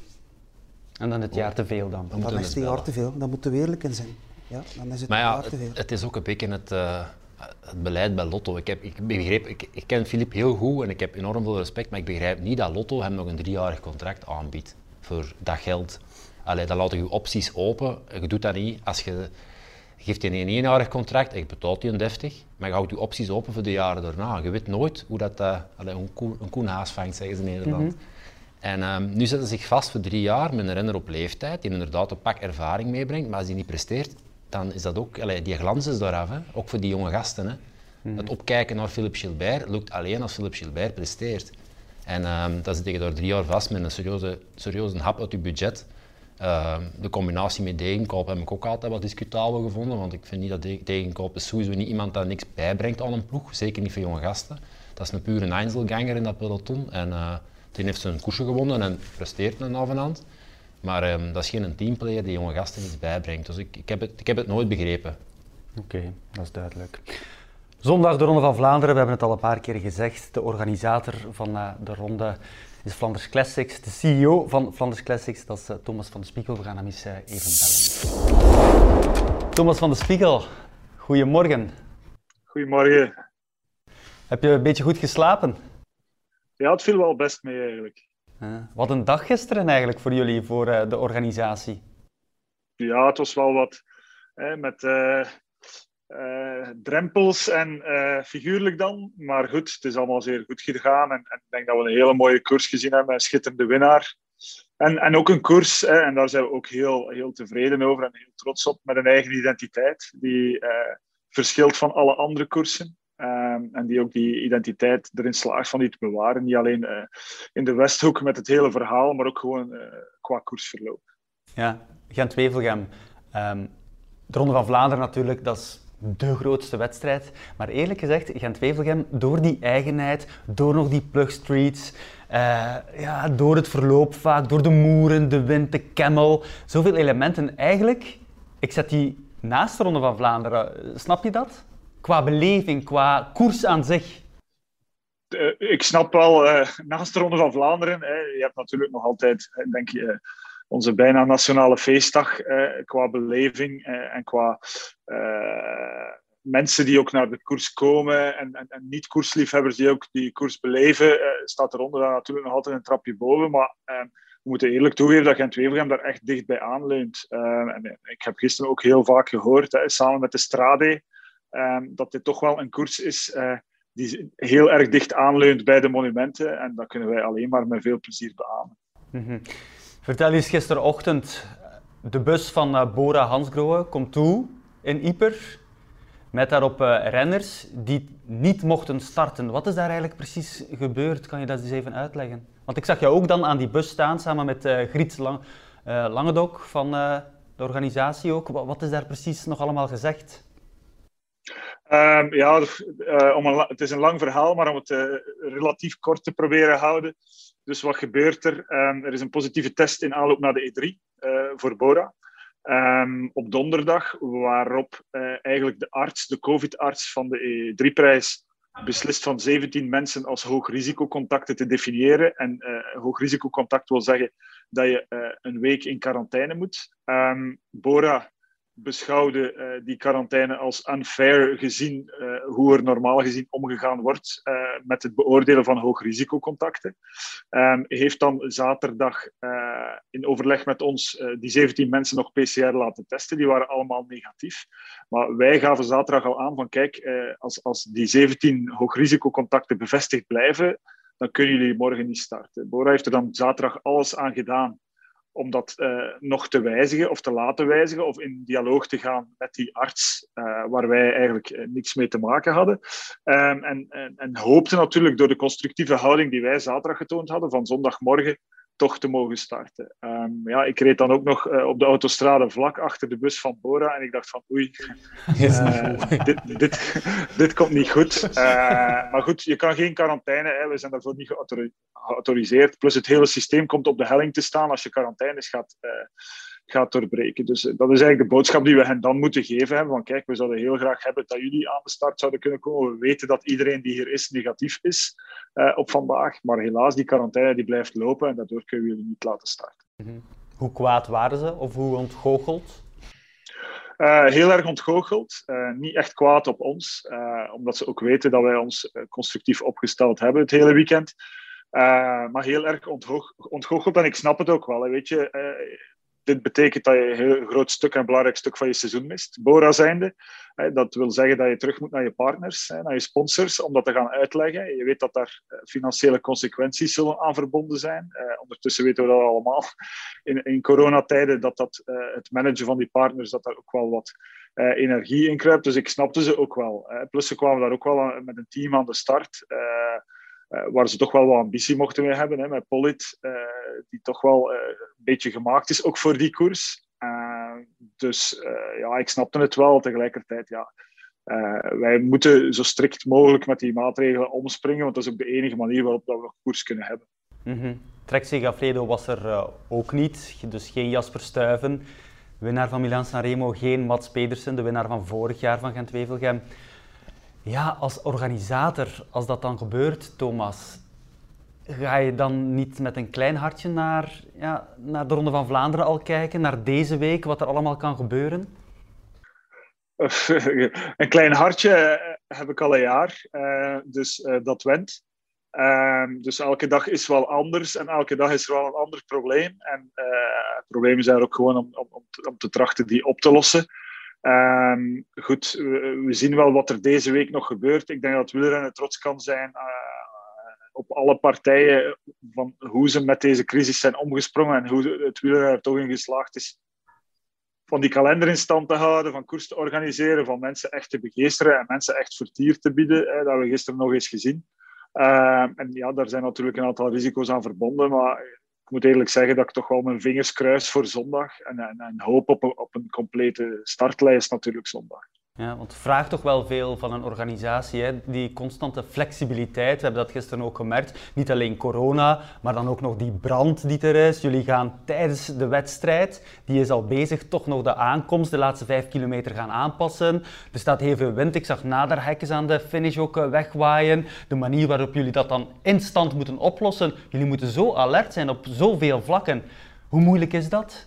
En dan het jaar te veel dan? Dan, dan is het jaar te veel, dan moet de eerlijk in zijn. Ja, dan is het maar ja, jaar te veel. Het, het is ook een beetje het, uh, het beleid bij Lotto. Ik, heb, ik, begreep, ik, ik ken Filip heel goed en ik heb enorm veel respect, maar ik begrijp niet dat Lotto hem nog een driejarig contract aanbiedt voor dat geld. Allee, dan laat je opties open. Je doet dat niet als je geeft je een eenjarig contract, je betaalt je een deftig, maar je houdt je opties open voor de jaren daarna. Je weet nooit hoe dat, uh, een, koe, een koen haas vangt, zeggen ze in Nederland. Mhm. En um, nu zetten ze zich vast voor drie jaar met een renner op leeftijd, die inderdaad een pak ervaring meebrengt, maar als die niet presteert, dan is dat ook, allee, die glans is daar af, hè? ook voor die jonge gasten. Hè? Mhm. Het opkijken naar Philippe Gilbert lukt alleen als Philippe Gilbert presteert. En um, dan zit je daar drie jaar vast met een serieuze, serieuze hap uit je budget. Uh, de combinatie met Degenkoop heb ik ook altijd wat discutabel gevonden, want ik vind niet dat Degenkoop is sowieso niet iemand dat niks bijbrengt aan een ploeg, zeker niet voor jonge gasten. Dat is een pure Einzelganger in dat peloton en uh, die heeft zijn koersen gewonnen en presteert een af en aan. Maar um, dat is geen teamplayer die jonge gasten iets bijbrengt, dus ik, ik, heb, het, ik heb het nooit begrepen. Oké, dat is duidelijk. Zondag de Ronde van Vlaanderen, we hebben het al een paar keer gezegd. De organisator van uh, de ronde is Flanders Classics. De CEO van Flanders Classics, dat is uh, Thomas van de Spiegel. We gaan hem eens uh, even bellen. Thomas van de Spiegel, goedemorgen. Goedemorgen. Heb je een beetje goed geslapen? Ja, het viel wel best mee eigenlijk. wat een dag gisteren eigenlijk voor jullie, voor de organisatie. Ja, het was wel wat. Hè, met uh, drempels en uh, figuurlijk dan. Maar goed, het is allemaal zeer goed gegaan. En, en, ik denk dat we een hele mooie koers gezien hebben. Een schitterende winnaar. En, en ook een koers, hè, en daar zijn we ook heel, heel tevreden over en heel trots op, met een eigen identiteit. Die uh, verschilt van alle andere koersen. Um, en die ook die identiteit erin slaagt van die te bewaren. Niet alleen in de Westhoek met het hele verhaal, maar ook gewoon qua koersverloop. Ja, Gent-Wevelgem. Um, de Ronde van Vlaanderen natuurlijk, dat is de grootste wedstrijd. Maar eerlijk gezegd, Gent-Wevelgem, door die eigenheid, door nog die plugstreets, uh, ja, door het verloop vaak, door de moeren, de wind, de camel, zoveel elementen. Eigenlijk, ik zet die naast de Ronde van Vlaanderen. Snap je dat? Qua beleving, qua koers aan zich. Uh, ik snap wel, uh, naast de Ronde van Vlaanderen, hè, je hebt natuurlijk nog altijd, denk je onze bijna nationale feestdag eh, qua beleving eh, en qua eh, mensen die ook naar de koers komen en, en, en niet-koersliefhebbers die ook die koers beleven, staat eronder dan natuurlijk nog altijd een trapje boven. Maar we moeten eerlijk toegeven dat Gent-Wevelgem daar echt dicht bij aanleunt. en ik heb gisteren ook heel vaak gehoord, hè, samen met de Strade, dat dit toch wel een koers is die heel erg dicht aanleunt bij de monumenten. En dat kunnen wij alleen maar met veel plezier beamen. Mm Vertel eens, gisterochtend, de bus van Bora Hansgrohe komt toe in Ieper. Met daarop renners die niet mochten starten. Wat is daar eigenlijk precies gebeurd? Kan je dat eens even uitleggen? Want ik zag jou ook dan aan die bus staan samen met uh, Griets Lang, Langendok van de organisatie ook. Wat is daar precies nog allemaal gezegd? Um, ja, het is een lang verhaal, maar om het relatief kort te proberen houden. Dus wat gebeurt er? Um, er is een positieve test in aanloop naar de E3 uh, eh, voor Bora. Um, op donderdag, waarop eigenlijk de arts, de COVID-arts van de E3-prijs, beslist van 17 mensen als hoogrisicocontacten te definiëren. En hoogrisicocontact wil zeggen dat je een week in quarantaine moet. Bora beschouwde uh, die quarantaine als unfair gezien uh, hoe er normaal gezien omgegaan wordt uh, met het beoordelen van hoogrisicocontacten. Um, heeft dan zaterdag in overleg met ons die 17 mensen nog PCR laten testen. Die waren allemaal negatief. Maar wij gaven zaterdag al aan van kijk, als, als die 17 hoogrisicocontacten bevestigd blijven, dan kunnen jullie morgen niet starten. Bora heeft er dan zaterdag alles aan gedaan om dat uh, nog te wijzigen of te laten wijzigen of in dialoog te gaan met die arts, uh, waar wij eigenlijk uh, niks mee te maken hadden. Um, en, en, natuurlijk door de constructieve houding die wij zaterdag getoond hadden, van zondagmorgen toch te mogen starten. Um, ja, ik reed dan ook nog uh, op de autostrade vlak achter de bus van Bora en ik dacht van oei, uh, dit, dit, dit, komt niet goed. Uh, maar goed, je kan geen quarantaine, hè. we zijn daarvoor niet geautoriseerd. Plus het hele systeem komt op de helling te staan als je quarantaines gaat gaat doorbreken. Dus eh, dat is eigenlijk de boodschap die we hen dan moeten geven. Hebben, van kijk, we zouden heel graag hebben dat jullie aan de start zouden kunnen komen. We weten dat iedereen die hier is negatief is uh, op vandaag. Maar helaas, die quarantaine die blijft lopen en daardoor kunnen we jullie niet laten starten. Mm Hoe kwaad waren ze of hoe ontgoocheld? Uh, heel erg ontgoocheld. Uh, niet echt kwaad op ons, uh, omdat ze ook weten dat wij ons constructief opgesteld hebben het hele weekend. maar heel erg ontgoocheld en ik snap het ook wel. Weet je, dit betekent dat je een heel groot stuk en belangrijk stuk van je seizoen mist. Bora zijnde. Dat wil zeggen dat je terug moet naar je partners, naar je sponsors, om dat te gaan uitleggen. Je weet dat daar eh, financiële consequenties zullen aan verbonden zijn. Eh, ondertussen weten we dat allemaal. In, in coronatijden dat, dat uh, het managen van die partners, dat daar ook wel wat energie in kruipt. Dus ik snapte ze ook wel. Plus ze kwamen daar ook wel met een team aan de start. Uh, waar ze toch wel wat ambitie mochten mee hebben. Hè, met Polit, uh, die toch wel uh, een beetje gemaakt is, ook voor die koers. dus ja, ik snapte het wel. Tegelijkertijd, ja, wij moeten zo strikt mogelijk met die maatregelen omspringen, want dat is ook de enige manier waarop dat we koers kunnen hebben. Mm -hmm. Trek was er ook niet, dus geen Jasper Stuyven. Winnaar van Milan Sanremo, geen Mats Pedersen, de winnaar van vorig jaar van Gent-Wevelgem. Ja, als organisator, als dat dan gebeurt, Thomas, ga je dan niet met een klein hartje naar, ja, naar de Ronde van Vlaanderen al kijken, naar deze week, wat er allemaal kan gebeuren? een klein hartje eh, heb ik al een jaar, uh, dus uh, dat went. Uh, dus elke dag is wel anders en elke dag is er wel een ander probleem. En het probleem zijn er ook gewoon om, om, te trachten die op te lossen. Um, goed, we, zien wel wat er deze week nog gebeurt. Ik denk dat wielrennen trots kan zijn uh, op alle partijen van hoe ze met deze crisis zijn omgesprongen en hoe het wielrennen er toch in geslaagd is van die kalender in stand te houden, van koers te organiseren, van mensen echt te begeesteren en mensen echt vertier te bieden. Hè, dat we gisteren nog eens gezien. Uh, en ja, daar zijn natuurlijk een aantal risico's aan verbonden, maar moet eerlijk zeggen dat ik toch wel mijn vingers kruis voor zondag en, en, en hoop op op een complete startlijst natuurlijk zondag. Ja, want het vraagt toch wel veel van een organisatie, hè? die constante flexibiliteit. We hebben dat gisteren ook gemerkt. Niet alleen corona, maar dan ook nog die brand die er is. Jullie gaan tijdens de wedstrijd, die is al bezig, toch nog de aankomst, de laatste vijf kilometer gaan aanpassen. Er staat heel veel wind. Ik zag naderhekjes aan de finish ook eh, wegwaaien. De manier waarop jullie dat dan instant moeten oplossen. Jullie moeten zo alert zijn op zoveel vlakken. Hoe moeilijk is dat?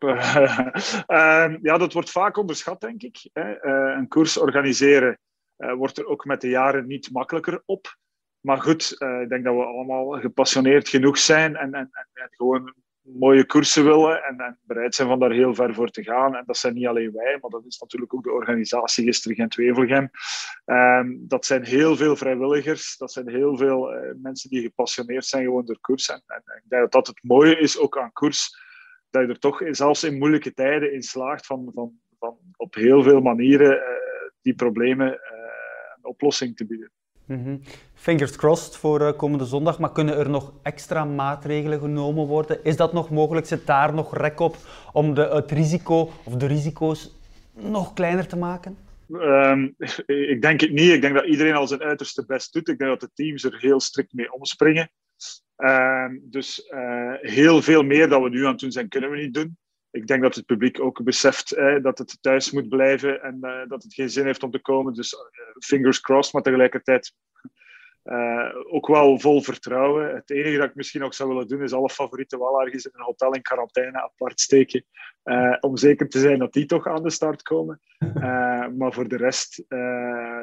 Ehm, ja, dat wordt vaak onderschat, denk ik. Hè. Uh, een koers organiseren uh, wordt er ook met de jaren niet makkelijker op. Maar goed, uh, ik denk dat we allemaal gepassioneerd genoeg zijn en, en, en gewoon mooie koersen willen en, en, bereid zijn van daar heel ver voor te gaan. En dat zijn niet alleen wij, maar dat is natuurlijk ook de organisatie gisteren Gent-Wevelgem. Um, dat zijn heel veel vrijwilligers, dat zijn heel veel mensen die gepassioneerd zijn gewoon door koers. En, en ik denk dat dat het mooie is ook aan koers dat je er toch zelfs in moeilijke tijden in slaagt van, van, van op heel veel manieren die problemen een oplossing te bieden. Mhm. Fingers crossed voor uh, komende zondag, maar kunnen er nog extra maatregelen genomen worden? Is dat nog mogelijk? Zit daar nog rek op om de, het risico of de risico's nog kleiner te maken? Ehm, ik denk het niet. Ik denk dat iedereen al zijn uiterste best doet. Ik denk dat de teams er heel strikt mee omspringen. Ehm, dus uh, heel veel meer dan we nu aan het doen zijn, kunnen we niet doen. Ik denk dat het publiek ook beseft eh, dat het thuis moet blijven en uh, dat het geen zin heeft om te komen. Dus fingers crossed, maar tegelijkertijd uh, ook wel vol vertrouwen. Het enige dat ik misschien ook zou willen doen, is alle favorieten wel ergens in een hotel in quarantaine apart steken. Uh, om zeker te zijn dat die toch aan de start komen. Uh, maar voor de rest,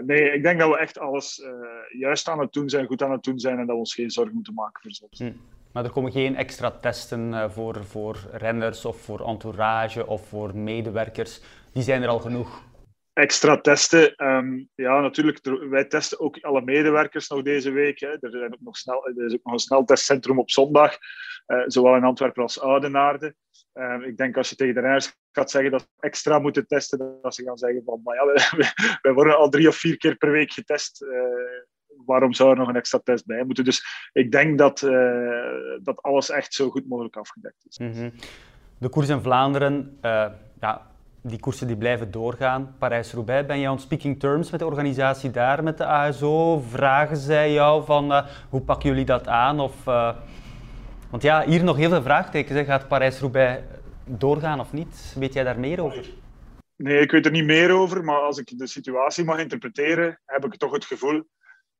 nee, ik denk dat we echt alles juist aan het doen zijn, goed aan het doen zijn en dat we ons geen zorgen moeten maken voor zoiets. Hm. Maar er komen geen extra testen voor, voor renners of voor entourage of voor medewerkers. Die zijn er al genoeg extra testen. Um, ja, natuurlijk, wij testen ook alle medewerkers nog deze week. Hè. Er, zijn ook nog snel, er is ook nog een sneltestcentrum op zondag, uh, zowel in Antwerpen als Oudenaarde. Um, ik denk als je tegen de renners gaat zeggen dat ze extra moeten testen, dat ze gaan zeggen van, maar ja, wij, worden al drie of vier keer per week getest. Uh, waarom zou er nog een extra test bij moeten? Dus ik denk dat, uh, dat alles echt zo goed mogelijk afgedekt is. -hmm. De koers in Vlaanderen, ja, die koersen die blijven doorgaan. Parijs-Roubaix, ben je on speaking terms met de organisatie daar, met de ASO? Vragen zij jou van uh, hoe pakken jullie dat aan? Of, uh, want ja, hier nog heel veel vraagtekens. Gaat Parijs-Roubaix doorgaan of niet? Weet jij daar meer over? Nee, ik weet er niet meer over, maar als ik de situatie mag interpreteren, heb ik toch het gevoel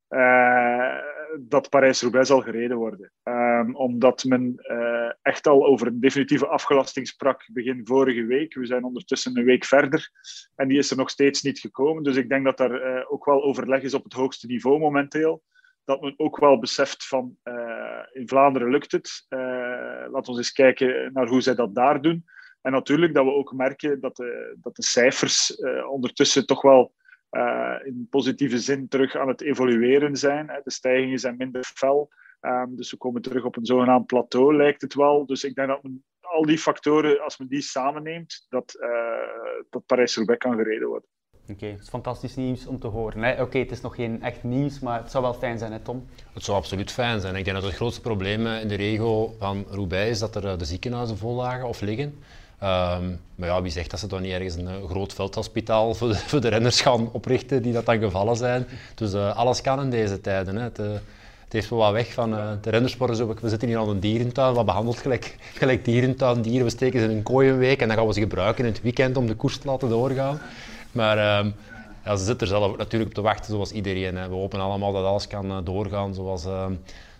uh, dat Parijs-Roubaix zal gereden worden. Um, omdat men uh, echt al over een definitieve afgelasting sprak begin vorige week. We zijn ondertussen een week verder en die is er nog steeds niet gekomen. Dus ik denk dat daar uh, ook wel overleg is op het hoogste niveau momenteel. Dat men ook wel beseft van in Vlaanderen lukt het. laten we eens kijken naar hoe zij dat daar doen. En natuurlijk dat we ook merken dat de, dat de cijfers ondertussen toch wel uh, in positieve zin terug aan het evolueren zijn. De stijgingen zijn minder fel. Um, dus we komen terug op een zogenaamd plateau, lijkt het wel. Dus ik denk dat men, al die factoren, als men die samenneemt, dat, uh, dat Parijs-Roubaix kan gereden worden. Oké, okay, dat is fantastisch nieuws om te horen. Oké, okay, het is nog geen echt nieuws, maar het zou wel fijn zijn, hè Tom? Het zou absoluut fijn zijn. Ik denk dat het grootste probleem in de regio van Roubaix is dat er eh, de ziekenhuizen vol lagen of liggen. Um, maar ja, wie zegt dat ze dan niet ergens een uh, groot veldhospitaal voor de, de, renners gaan oprichten die dat dan gevallen zijn. Dus uh, alles kan in deze tijden. Hè. Het, uh, het heeft wel wat weg van de rennersport. Zo, we zitten hier aan een dierentuin, wat behandelt gelijk, gelijk dierentuin dieren. We steken ze in een kooi een week en dan gaan we ze gebruiken in het weekend om de koers te laten doorgaan. Maar um, ja, ze zitten er zelf natuurlijk op te wachten zoals iedereen. We hopen allemaal dat alles kan doorgaan zoals,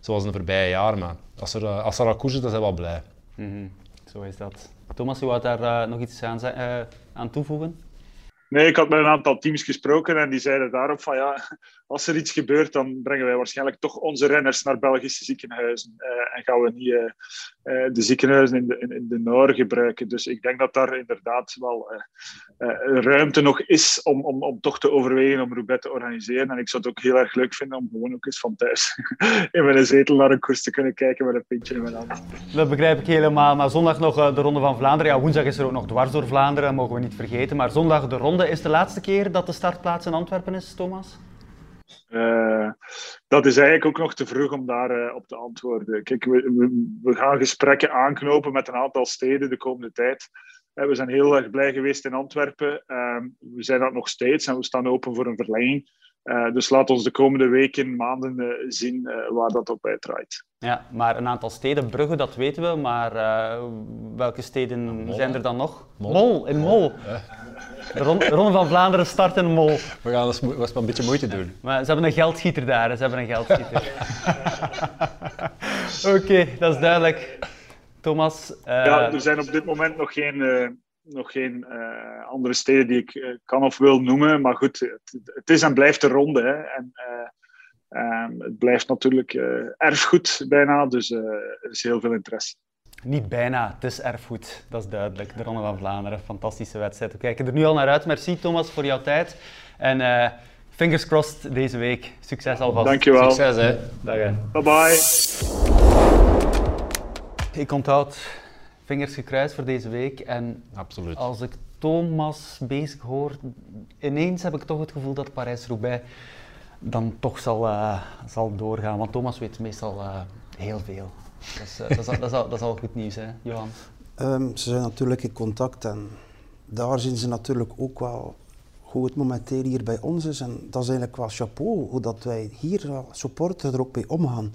zoals in de voorbije jaren. Maar als er, als er al koers is, dan zijn we wel blij. -hmm. Zo is dat. Thomas, je wou daar uh, nog iets aan, uh, aan toevoegen? Nee, ik had met een aantal teams gesproken en die zeiden daarop van ja, als er iets gebeurt, dan brengen wij waarschijnlijk toch onze renners naar Belgische ziekenhuizen. Uh, en gaan we niet de ziekenhuizen in de, in, de Noor gebruiken. Dus ik denk dat daar inderdaad wel ruimte nog is om, om, om toch te overwegen om Roubaix te organiseren. En ik zou het ook heel erg leuk vinden om gewoon ook eens van thuis in mijn zetel naar een koers te kunnen kijken met een pintje in mijn hand. Dat begrijp ik helemaal. Maar zondag nog de Ronde van Vlaanderen. Ja, woensdag is er ook nog dwars door Vlaanderen, mogen we niet vergeten. Maar zondag de Ronde is de laatste keer dat de startplaats in Antwerpen is, Thomas? Uh, dat is eigenlijk ook nog te vroeg om daarop uh, op te antwoorden. Kijk, we, we, gaan gesprekken aanknopen met een aantal steden de komende tijd. Uh, we zijn heel erg blij geweest in Antwerpen. Ehm, we zijn dat nog steeds en we staan open voor een verlenging. Uh, dus laat ons de komende weken, maanden uh, zien uh, waar dat op uitdraait. Ja, maar een aantal steden, Brugge, dat weten we, maar welke steden Mol, zijn er dan nog? Mol, Mol in Mol. De Ronde van Vlaanderen start in Mol. We gaan eens, eens een beetje moeite doen. Maar ze hebben een geldschieter daar, ze hebben een geldschieter. Oké, okay, dat is duidelijk. Thomas? Ja, er zijn op dit moment nog geen nog geen uh, andere steden die ik uh, kan of wil noemen. Maar goed, het, het is en blijft een ronde. Hè. En, uh, um, het blijft natuurlijk erfgoed bijna, dus er is heel veel interesse. Niet bijna, het is erfgoed. Dat is duidelijk. De Ronde van Vlaanderen, fantastische wedstrijd. We kijken er nu al naar uit. Merci Thomas voor jouw tijd. En fingers crossed deze week. Succes alvast. Dankjewel. Succes hè. Dag hè. Bye bye. Ik onthoud Vingers gekruist voor deze week. En Absoluut. als ik Thomas bezig hoor, ineens heb ik toch het gevoel dat Parijs-Roubaix dan toch zal, uh, zal doorgaan. Want Thomas weet meestal uh, heel veel. Dus, uh, dat, is, dat, is al, dat is al goed nieuws, hè, Johan? Um, ze zijn natuurlijk in contact en daar zien ze natuurlijk ook wel hoe het momenteel hier bij ons is. En dat is eigenlijk wel chapeau hoe dat wij hier als supporter er ook mee omgaan.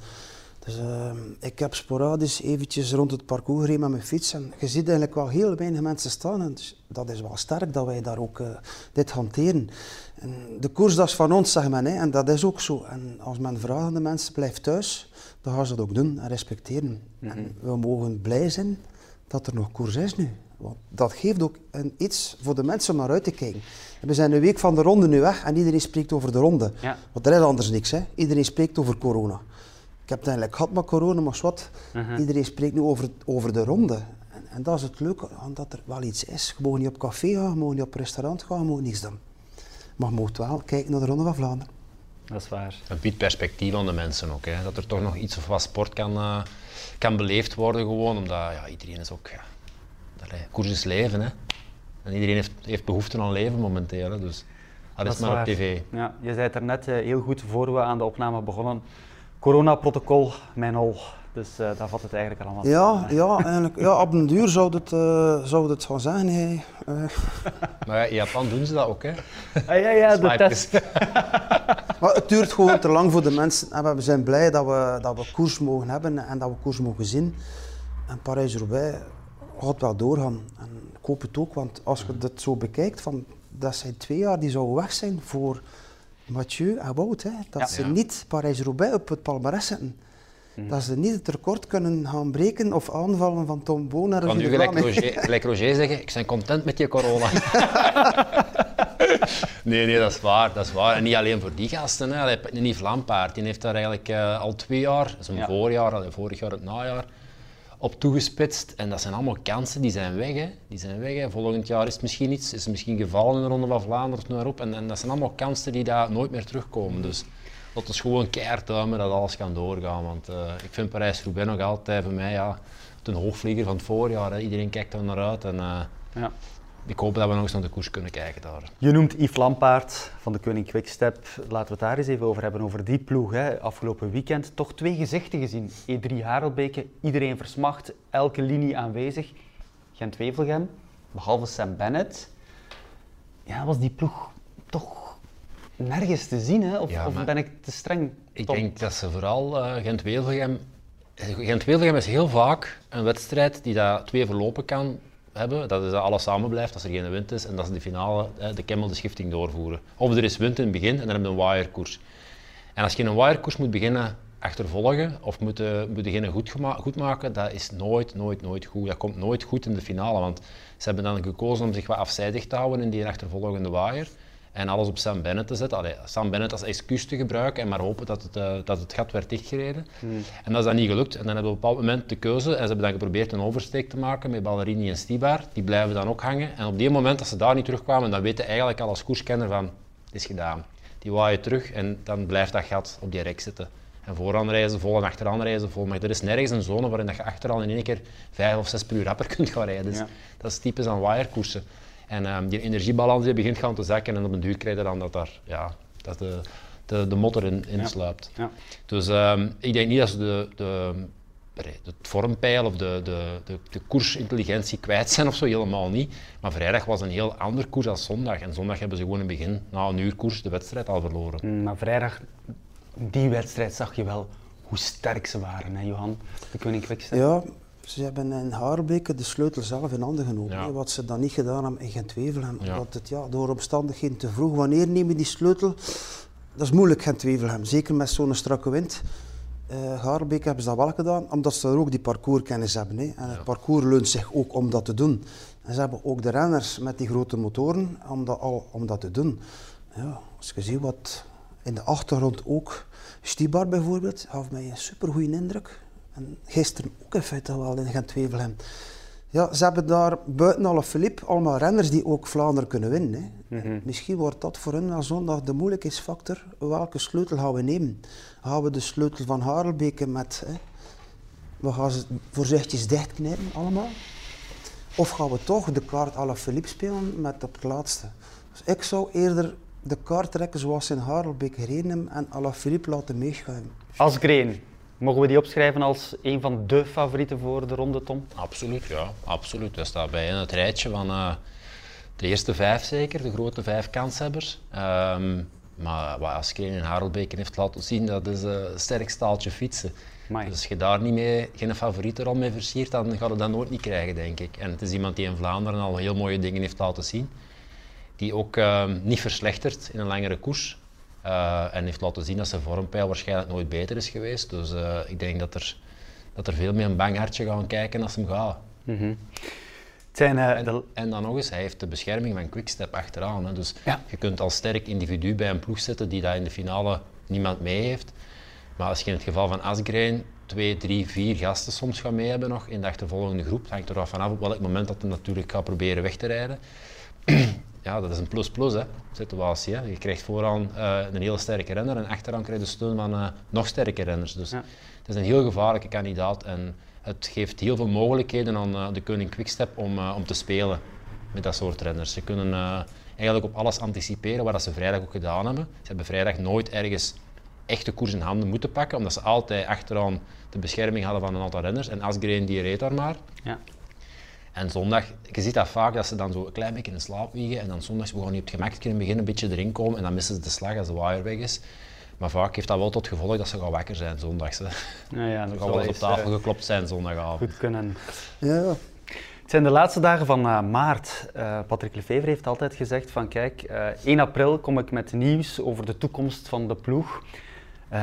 Dus uh, ik heb sporadisch eventjes rond het parcours gereden met mijn fiets en je ziet eigenlijk wel heel weinig mensen staan. En dus dat is wel sterk dat wij daar ook uh, dit hanteren. En de koers dat is van ons, zeg men, hè, en dat is ook zo. En als men vraagt aan de mensen, blijf thuis, dan gaan ze dat ook doen en respecteren. Mm -hmm. En we mogen blij zijn dat er nog koers is nu. Want dat geeft ook een, iets voor de mensen om naar uit te kijken. En we zijn een week van de ronde nu weg en iedereen spreekt over de ronde. Ja. Want er is anders niks. Hè. Iedereen spreekt over corona. Ik heb het eigenlijk gehad met corona, maar wat. Uh -huh. Iedereen spreekt nu over, over de ronde. En, en, dat is het leuke, dat er wel iets is. Je mag niet op café gaan, je mag niet op restaurant gaan, je mag niks doen. Maar je mag wel kijken naar de Ronde van Vlaanderen. Dat is waar. Het biedt perspectief aan de mensen ook. Hè. Dat er toch nog iets of wat sport kan, uh, kan beleefd worden gewoon. Omdat ja, iedereen is ook... Ja, koers is leven, hè. En iedereen heeft, heeft behoefte aan leven momenteel, hè. Dus dat, dat is maar waar. op tv. Ja, je zei het er net uh, heel goed voor we aan de opname begonnen. Coronaprotocol, mijn hol. Dus uh, daar vat het eigenlijk allemaal Ja, ja, eigenlijk, ja op een duur zou het, uh, zou het gaan zijn. Hey. Uh. Maar ja, in Japan doen ze dat ook, hè? Ah, ja, ja, de test. maar het duurt gewoon te lang voor de mensen. En we zijn blij dat we, dat we koers mogen hebben en dat we koers mogen zien. En Parijs-Roubaix gaat wel doorgaan. En ik hoop het ook, want als je het zo bekijkt, van, dat zijn twee jaar die zouden weg zijn voor Mathieu en Wout. Hè. Dat Ja. ze Ja. niet Parijs-Roubaix op het palmarès zetten. Mhm. Dat ze niet het record kunnen gaan breken of aanvallen van Tom Boon naar Ik kan de nu gelijk. Roger, gelijk Roger zeggen, ik ben content met je corona. nee, nee, dat is waar, dat is waar. En niet alleen voor die gasten. Hè. Allee, Nick Lampaard, die heeft daar eigenlijk eh, al twee jaar, zijn Ja. voorjaar, allee, vorig jaar het najaar, op toegespitst. En dat zijn allemaal kansen, die zijn weg. Hè. Die zijn weg hè. Volgend jaar is het misschien iets, is het misschien gevallen in de Ronde van Vlaanderen of op. En, en dat zijn allemaal kansen die daar nooit meer terugkomen. Dus dat is gewoon keihard dat alles kan doorgaan. Want eh, ik vind Parijs-Roubaix nog altijd voor mij ja, een hoogvlieger van het voorjaar. Iedereen kijkt er naar uit. En, eh, Ja. Ik hoop dat we nog eens naar de koers kunnen kijken daar. Je noemt Yves Lampaard van de Koning Quickstep. Laten we het daar eens even over hebben, over die ploeg. Hè. Afgelopen weekend toch twee gezichten gezien. E3 Harelbeke, iedereen versmacht, elke linie aanwezig. Gent-Wevelgem, behalve Sam Bennett. Ja, was die ploeg toch nergens te zien, hè? Of, Ja, of ben ik te streng? Ik denk dat ze vooral eh Gent-Wevelgem... Gent-Wevelgem is heel vaak een wedstrijd die dat twee verlopen kan hebben. Dat is dat alles samen blijft, als er geen wind is. En dat ze de finale, de Kemmel, de schifting doorvoeren. Of er is wind in het begin en dan heb je een wirekoers. En als je een wirekoers moet beginnen achtervolgen of moet, eh, moet beginnen goed, goed maken, dat is nooit, nooit, nooit goed. Dat komt nooit goed in de finale, want ze hebben dan gekozen om zich wat afzijdig te houden in die achtervolgende wire en alles op Sam Bennett te zetten. Allee, Sam Bennett als excuus te gebruiken en maar hopen dat het, eh, dat het gat werd dichtgereden. En dat is dan niet gelukt. En dan hebben we op een bepaald moment de keuze en ze hebben dan geprobeerd een oversteek te maken met Ballerini en Stibar. Die blijven dan ook hangen. En op die moment, als ze daar niet terugkwamen, dan weten eigenlijk al als koerskenner van, het is gedaan. Die waaien terug en dan blijft dat gat op die rek zitten. En vooraan reizen vol en achteraan reizen vol. Maar er is nergens een zone waarin dat je achteraan in één keer vijf of zes per uur rapper kunt gaan rijden. Dus Ja. Dat is typisch aan wirekoersen. En ehm, die energiebalans die begint gaan te zakken en op een duur krijg je dan dat daar, ja, dat de, de, de motor in, in Ja. sluipt. Ja. Dus ehm, ik denk niet dat ze de, de, het vormpeil of de, de, de, de koersintelligentie kwijt zijn of zo, helemaal niet. Maar vrijdag was een heel ander koers dan zondag. En zondag hebben ze gewoon in het begin, na een uur koers, de wedstrijd al verloren. Mm, Maar vrijdag, die wedstrijd zag je wel hoe sterk ze waren, hè, Johan? De Koning Quickstep. Ja, ze hebben in Haarbeke de sleutel zelf in handen genomen. Ja. Wat ze dan niet gedaan hebben in Gent-Wevelgem. Ja. Omdat het ja, door omstandigheden te vroeg. Wanneer neem je die sleutel? Dat is moeilijk, Gent-Wevelgem. Zeker met zo'n strakke wind. Eh Haarbeke hebben ze dat wel gedaan, omdat ze ook die parcourskennis hebben. Hè. En het parcours leunt zich ook om dat te doen. En ze hebben ook de renners met die grote motoren om dat, al, om dat te doen. Ja, als je ziet wat in de achtergrond ook, Stibar bijvoorbeeld, gaf mij een supergoeie indruk. En gisteren ook in feite wel in Gent-Wevelgem. Ja, ze hebben daar buiten alle Philippe allemaal renners die ook Vlaanderen kunnen winnen. Hè. Misschien wordt dat voor hen wel zondag de moeilijkheidsfactor. Welke sleutel gaan we nemen? Gaan we de sleutel van Harelbeke met... Hè, we gaan ze voorzichtig dichtknijpen allemaal. Of gaan we toch de kaart à la Philippe spelen met op het laatste? Dus ik zou eerder de kaart trekken zoals in Harelbeek gereden en à la Philippe laten meeschuiven. Asgreen, mogen we die opschrijven als een van de favorieten voor de ronde, Tom? Absoluut, ja. Absoluut. Dat staat bij in het rijtje van uh, de eerste vijf zeker, de grote vijf kanshebbers. Um, maar wat Askreen en Harelbeke heeft laten zien, dat is een sterk staaltje fietsen. Dus als je daar niet mee, geen favoriete rol mee versiert, dan ga je dat nooit niet krijgen, denk ik. En het is iemand die in Vlaanderen al heel mooie dingen heeft laten zien. Die ook uh, niet verslechtert in een langere koers. Uh, en heeft laten zien dat zijn vormpeil waarschijnlijk nooit beter is geweest. Dus uh, ik denk dat er, dat er veel meer een bang hartje gaan kijken als hem gaat. Mm -hmm. Zijn, uh, en, de... en, dan nog eens, hij heeft de bescherming van Quickstep achteraan. Hè. Dus ja. je kunt als sterk individu bij een ploeg zetten die dat in de finale niemand mee heeft. Maar als je in het geval van Asgreen twee, drie, vier gasten soms gaat mee hebben nog in de achtervolgende groep, hangt er vanaf op welk moment dat hij natuurlijk gaat proberen weg te rijden. Ja, dat is een plus-plus situatie. Hè. Je krijgt vooraan uh, een hele sterke renner en achteraan krijg je de steun van uh, nog sterke renners. Dus ja. het is een heel gevaarlijke kandidaat en het geeft heel veel mogelijkheden aan uh, de koning Quickstep om, om te spelen met dat soort renners. Ze kunnen eigenlijk op alles anticiperen, wat ze vrijdag ook gedaan hebben. Ze hebben vrijdag nooit ergens echte koers in handen moeten pakken, omdat ze altijd achteraan de bescherming hadden van een aantal renners. En Asgreen die reed daar maar. Ja. En zondag, je ziet dat vaak, dat ze dan zo een klein beetje in slaap wiegen en dan zondags gewoon niet op het gemak kunnen beginnen, een beetje erin komen en dan missen ze de slag als de wire weg is. Maar vaak heeft dat wel tot gevolg dat ze gaan wakker zijn zondags. Hè. Ja, ja, dat gaan wel eens op tafel uh, geklopt zijn zondagavond. Goed kunnen. Ja. Het zijn de laatste dagen van uh, maart. Uh, Patrick Lefevre heeft altijd gezegd van kijk, 1 april kom ik met nieuws over de toekomst van de ploeg.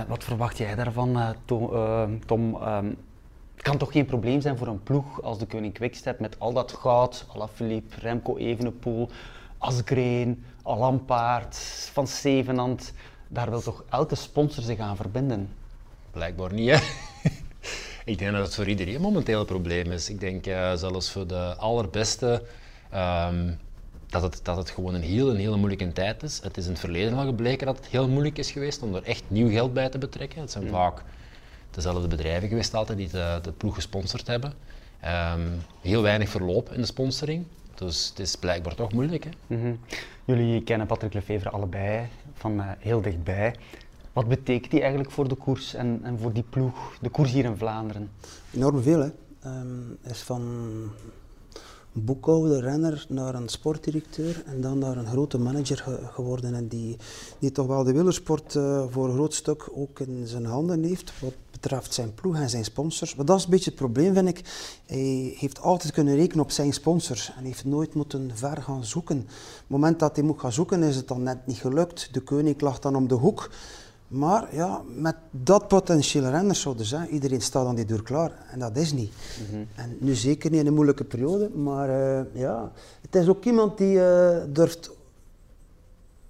wat verwacht jij daarvan, Tom? Tom um, het kan toch geen probleem zijn voor een ploeg als de Koning Quickstep met al dat goud, Alaphilippe, Remco Evenepoel, Asgreen, Alampaard, Van Zevenand. Daar wil toch elke sponsor zich aan verbinden? Blijkbaar niet, hè? ik denk dat het voor iedereen momenteel een probleem is. Ik denk uh, zelfs voor de allerbeste um, dat, het, dat het gewoon een heel, een hele moeilijke tijd is. Het is in het verleden al gebleken dat het heel moeilijk is geweest om er echt nieuw geld bij te betrekken. Het zijn mm. vaak dezelfde bedrijven geweest altijd die de, de ploeg gesponsord hebben. Um, heel weinig verloop in de sponsoring. Dus het is blijkbaar toch moeilijk. Hè? Mm -hmm. Jullie kennen Patrick Lefevre allebei van uh, heel dichtbij. Wat betekent die eigenlijk voor de koers en, en voor die ploeg, de koers hier in Vlaanderen? Enorm veel. Hè. Um, is van boekhouder, renner naar een sportdirecteur en dan naar een grote manager ge geworden. En die, die toch wel de wielersport uh, voor een groot stuk ook in zijn handen heeft. Wat betreft zijn ploeg en zijn sponsors. Maar dat is een beetje het probleem, vind ik. Hij heeft altijd kunnen rekenen op zijn sponsors en heeft nooit moeten ver gaan zoeken. Op het moment dat hij moet gaan zoeken, is het dan net niet gelukt. De koning lag dan om de hoek. Maar ja, met dat potentiële renners zouden ze, iedereen staat aan die deur klaar. En dat is niet. Mm -hmm. En nu zeker niet in een moeilijke periode, maar uh, ja, het is ook iemand die uh, durft.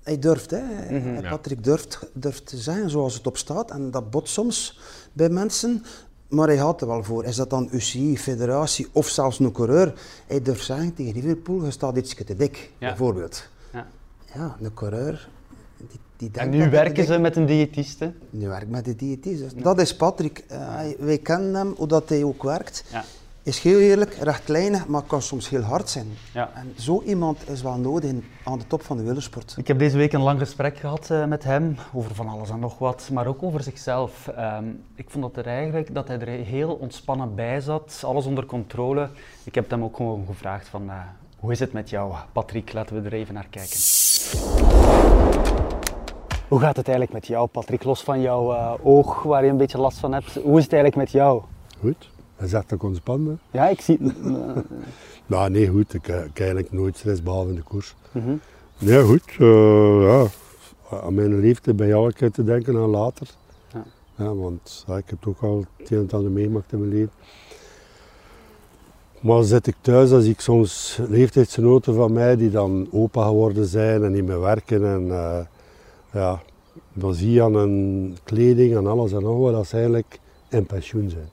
Hij durft, hè. Mm -hmm, Patrick ja. durft, durft te zeggen zoals het op staat. En dat bot soms bij mensen, maar hij had er wel voor. Is dat dan UCI, federatie of zelfs een coureur? Hij durft zeggen tegen Liverpool, je staat iets te dik, ja. bijvoorbeeld. Ja. ja, een coureur die, die en nu werken ze met een diëtiste? Nu werkt met een diëtiste. Ja. Dat is Patrick. Uh, wij kennen hem, hoe dat hij ook werkt. Ja. Is heel eerlijk, rechtlijnig, maar kan soms heel hard zijn. Ja. En zo iemand is wel nodig aan de top van de wielersport. Ik heb deze week een lang gesprek gehad uh, met hem over van alles en nog wat, maar ook over zichzelf. Um, ik vond dat, er eigenlijk, dat hij er heel ontspannen bij zat, alles onder controle. Ik heb hem ook gewoon gevraagd van, uh, hoe is het met jou, Patrick? Laten we er even naar kijken. Hoe gaat het eigenlijk met jou, Patrick? Los van jouw uh, oog, waar je een beetje last van hebt. Hoe is het eigenlijk met jou? Goed. Dat ik ontspannen. Ja, ik zie het. nou, nee, goed. Ik, ik eigenlijk nooit stress, behalve in de koers. Mm -hmm. Nee, goed. Uh, ja. Aan mijn bij jou een keer te denken aan later. Ja. ja want ja, ik heb toch al het een en ander meegemaakt in mijn leven. Maar zit ik thuis, dan zie ik soms leeftijdsgenoten van mij die dan opa geworden zijn en niet meer werken. En, uh, ja, dan zie je aan hun kleding en alles en nog wat dat ze eigenlijk in pensioen zijn.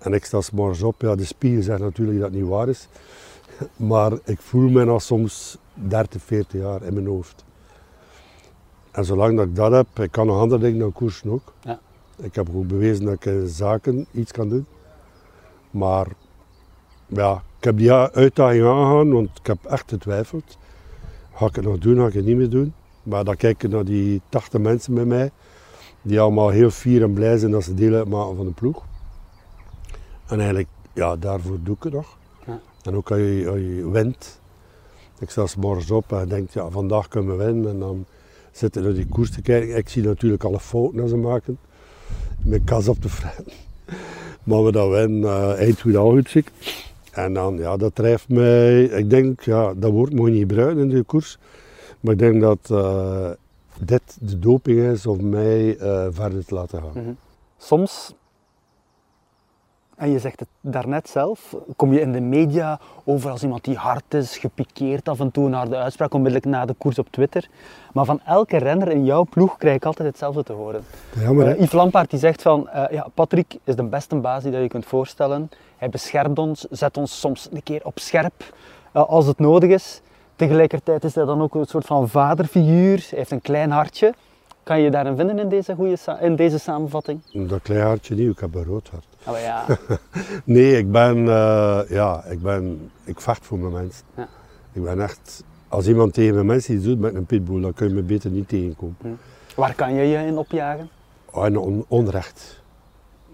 En ik sta morgens op, ja, de spiegel zegt natuurlijk dat het niet waar is. Maar ik voel me nog soms 30, 40 jaar in mijn hoofd. En zolang dat ik dat heb, ik kan nog andere dingen dan koersen ook. Ja. Ik heb ook bewezen dat ik in zaken iets kan doen. Maar ja, ik heb die uitdaging aangegaan, want ik heb echt getwijfeld. Ga ik het nog doen, ga ik het niet meer doen? Maar dan kijk ik naar die 80 mensen bij mij, die allemaal heel fier en blij zijn dat ze deel uitmaken van de ploeg. En eigenlijk, ja, daarvoor doe ik het nog. Ja. En ook als je, als je wint, ik sta morgens op en denk, ja, vandaag kunnen we winnen. En dan zit ik naar die koers te kijken. Ik zie natuurlijk alle fouten dat ze maken. Met kas op de fretten. Maar we dat winnen, uh, eind goed al goed zie ik. En dan, ja, dat drijft mij. Ik denk, ja, dat woord moet je niet gebruiken in de koers. Maar ik denk dat eh, dit de doping is om mij eh, verder te laten gaan. Mhm. Soms, en je zegt het daarnet zelf, kom je in de media over als iemand die hard is, gepikeerd af en toe naar de uitspraak onmiddellijk na de koers op Twitter. Maar van elke renner in jouw ploeg krijg ik altijd hetzelfde te horen. Jammer, hè? Eh, Yves Lampaard die zegt van, eh, ja, Patrick is de beste baas die dat je kunt voorstellen. Hij beschermt ons, zet ons soms een keer op scherp eh, als het nodig is. Tegelijkertijd is hij dan ook een soort van vaderfiguur. Hij heeft een klein hartje. Kan je je daarin vinden in deze, goede in deze samenvatting? Dat klein hartje niet, ik heb een rood hart. Maar ja. Nee, ik ben, eh, ja, ik ben, ik vecht voor mijn mensen. Ja. Ik ben echt, als iemand tegen mijn mensen iets doet met een pitbull, dan kun je me beter niet tegenkomen. Waar kan je je in opjagen? Oh, on- onrecht.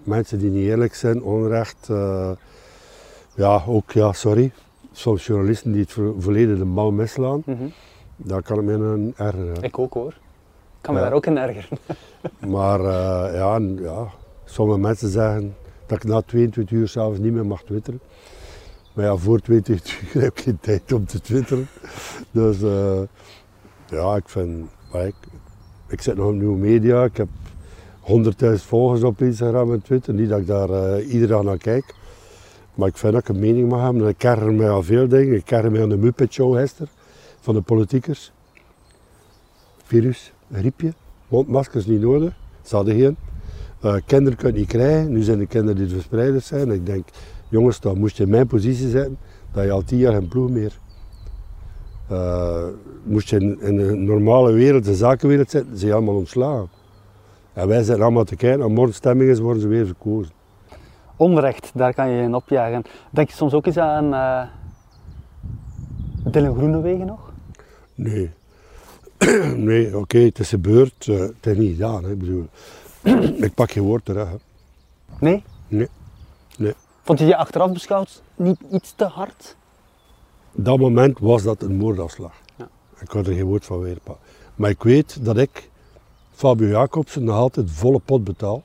Mensen die niet eerlijk zijn, onrecht. eh, ja, ook, ja, sorry. Soms journalisten die het vo- volledig de bal misslaan, Mhm. daar kan ik me aan ergeren. Ik ook hoor. Ik kan me Ja. daar ook in ergeren. Maar eh, ja, ja, sommige mensen zeggen dat ik na 22 uur s'avonds niet meer mag twitteren. Maar ja, voor 22 uur heb ik geen tijd om te twitteren. Dus eh, ja, ik vind, ik, ik zit nog op nieuwe media. Ik heb 100.000 volgers op Instagram en Twitter. Niet dat ik daar eh, iedere dag naar kijk. Maar ik vind dat ik een mening mag hebben. En ik erger mij aan veel dingen. Ik erger mij aan de Muppet Show gisteren van de politiekers. Virus, griepje, mondmaskers niet nodig. Ze hadden geen. Eh, kinderen kunnen het niet krijgen. Nu zijn de kinderen die de verspreiders zijn. Ik denk, jongens, dan moest je in mijn positie zitten, dat je al tien jaar geen ploeg meer. Eh, moest je in, in een normale wereld, de zakenwereld zitten, zijn je allemaal ontslagen. En wij zitten allemaal te kijken, als morgen stemming is, worden ze weer verkozen. Onrecht, daar kan je je in opjagen. Denk je soms ook eens aan eh Dylan Groenewegen nog? Nee. nee, oké, het is gebeurd. eh, het is niet gedaan. Hè. Bedoel, ik pak geen woord terug. Hè. Nee? Nee. Nee. Vond je je achteraf beschouwd niet iets te hard? dat moment was dat een moordafslag. Ja. Ik had er geen woord van weer. Maar ik weet dat ik Fabio Jacobsen nog altijd volle pot betaal.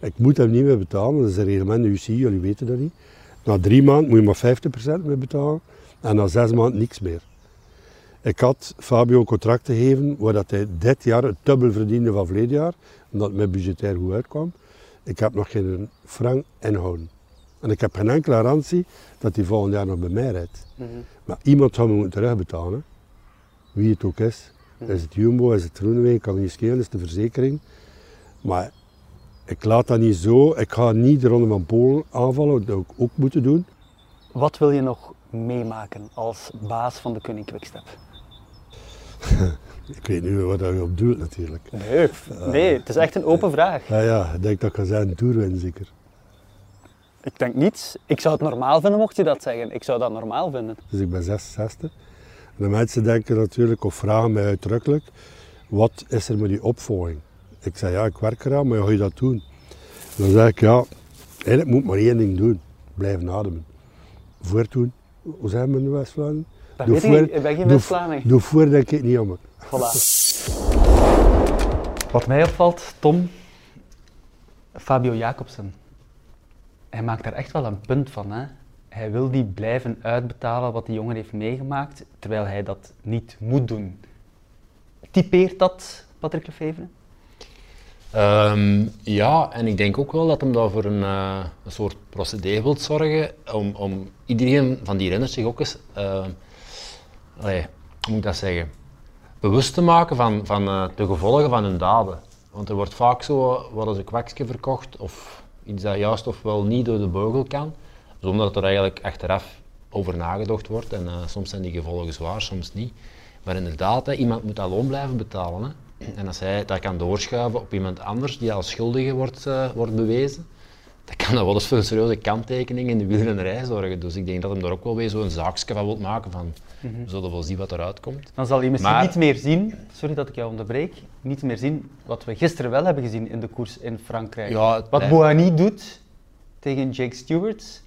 Ik moet hem niet meer betalen, dat is een reglement de UCI, jullie weten dat niet. Na drie maanden moet je maar 50% meer betalen en na zes maanden niks meer. Ik had Fabio een contract gegeven waar dat hij dit jaar het dubbel verdiende van verleden jaar, omdat het mij budgetair goed uitkwam. Ik heb nog geen frank inhouden. En ik heb geen enkele garantie dat hij volgend jaar nog bij mij rijdt. Maar iemand zou me moeten terugbetalen. hè. Wie het ook is. Is het Jumbo, is het Groenewegen, kan niet schelen, is de verzekering. Maar ik laat dat niet zo. Ik ga niet de Ronde van Polen aanvallen, dat ik ook moeten doen. Wat wil je nog meemaken als baas van de Koning Quickstep? Ik weet niet wat je op doet natuurlijk. Nee, nee, het is echt een open vraag. Ja, ja, ik denk dat ik ga zeggen Tourwin zeker. Ik denk niets. Ik zou het normaal vinden mocht je dat zeggen. Ik zou dat normaal vinden. Dus ik ben 66. En de mensen denken natuurlijk, of vragen mij uitdrukkelijk, wat is er met die opvolging? Ik zeg, ja, ik werk eraan, maar hoe ga je dat doen? Dan zeg ik, ja, eigenlijk moet maar één ding doen. Blijven ademen. Voortdoen. Hoe zijn we in West-Vlaanderen? Dat Doe weet ik voor- niet. Ik ben geen West-Vlaming. Doe voor, denk ik niet het. Voilà. Wat mij opvalt, Tom, Fabio Jacobsen. Hij maakt daar echt wel een punt van. Hè? Hij wil die blijven uitbetalen wat die jongen heeft meegemaakt, terwijl hij dat niet moet doen. Typeert dat Patrick Lefevre? Ehm, ja, en ik denk ook wel dat hem daar voor een, eh, een soort procedé wil zorgen om, om iedereen van die renners zich ook eens, allee, hoe moet ik dat zeggen, bewust te maken van, van eh, de gevolgen van hun daden. Want er wordt vaak zo wat als een kwakje verkocht of iets dat juist of wel niet door de beugel kan, zonder dat er eigenlijk achteraf over nagedacht wordt. En eh, soms zijn die gevolgen zwaar, soms niet. Maar inderdaad, iemand moet dat loon blijven betalen. Hè. En als hij dat kan doorschuiven op iemand anders die als schuldige wordt, eh, wordt bewezen, dat kan dan wel eens voor een serieuze kanttekening in de wielrennerij zorgen. Dus ik denk dat hem daar ook wel weer zo'n zaakje van wil maken van, we zullen wel zien wat eruit komt. Dan zal je misschien Maar- niet meer zien, sorry dat ik jou onderbreek, niet meer zien wat we gisteren wel hebben gezien in de koers in Frankrijk. Ja, wat Boani doet tegen Jake Stewart,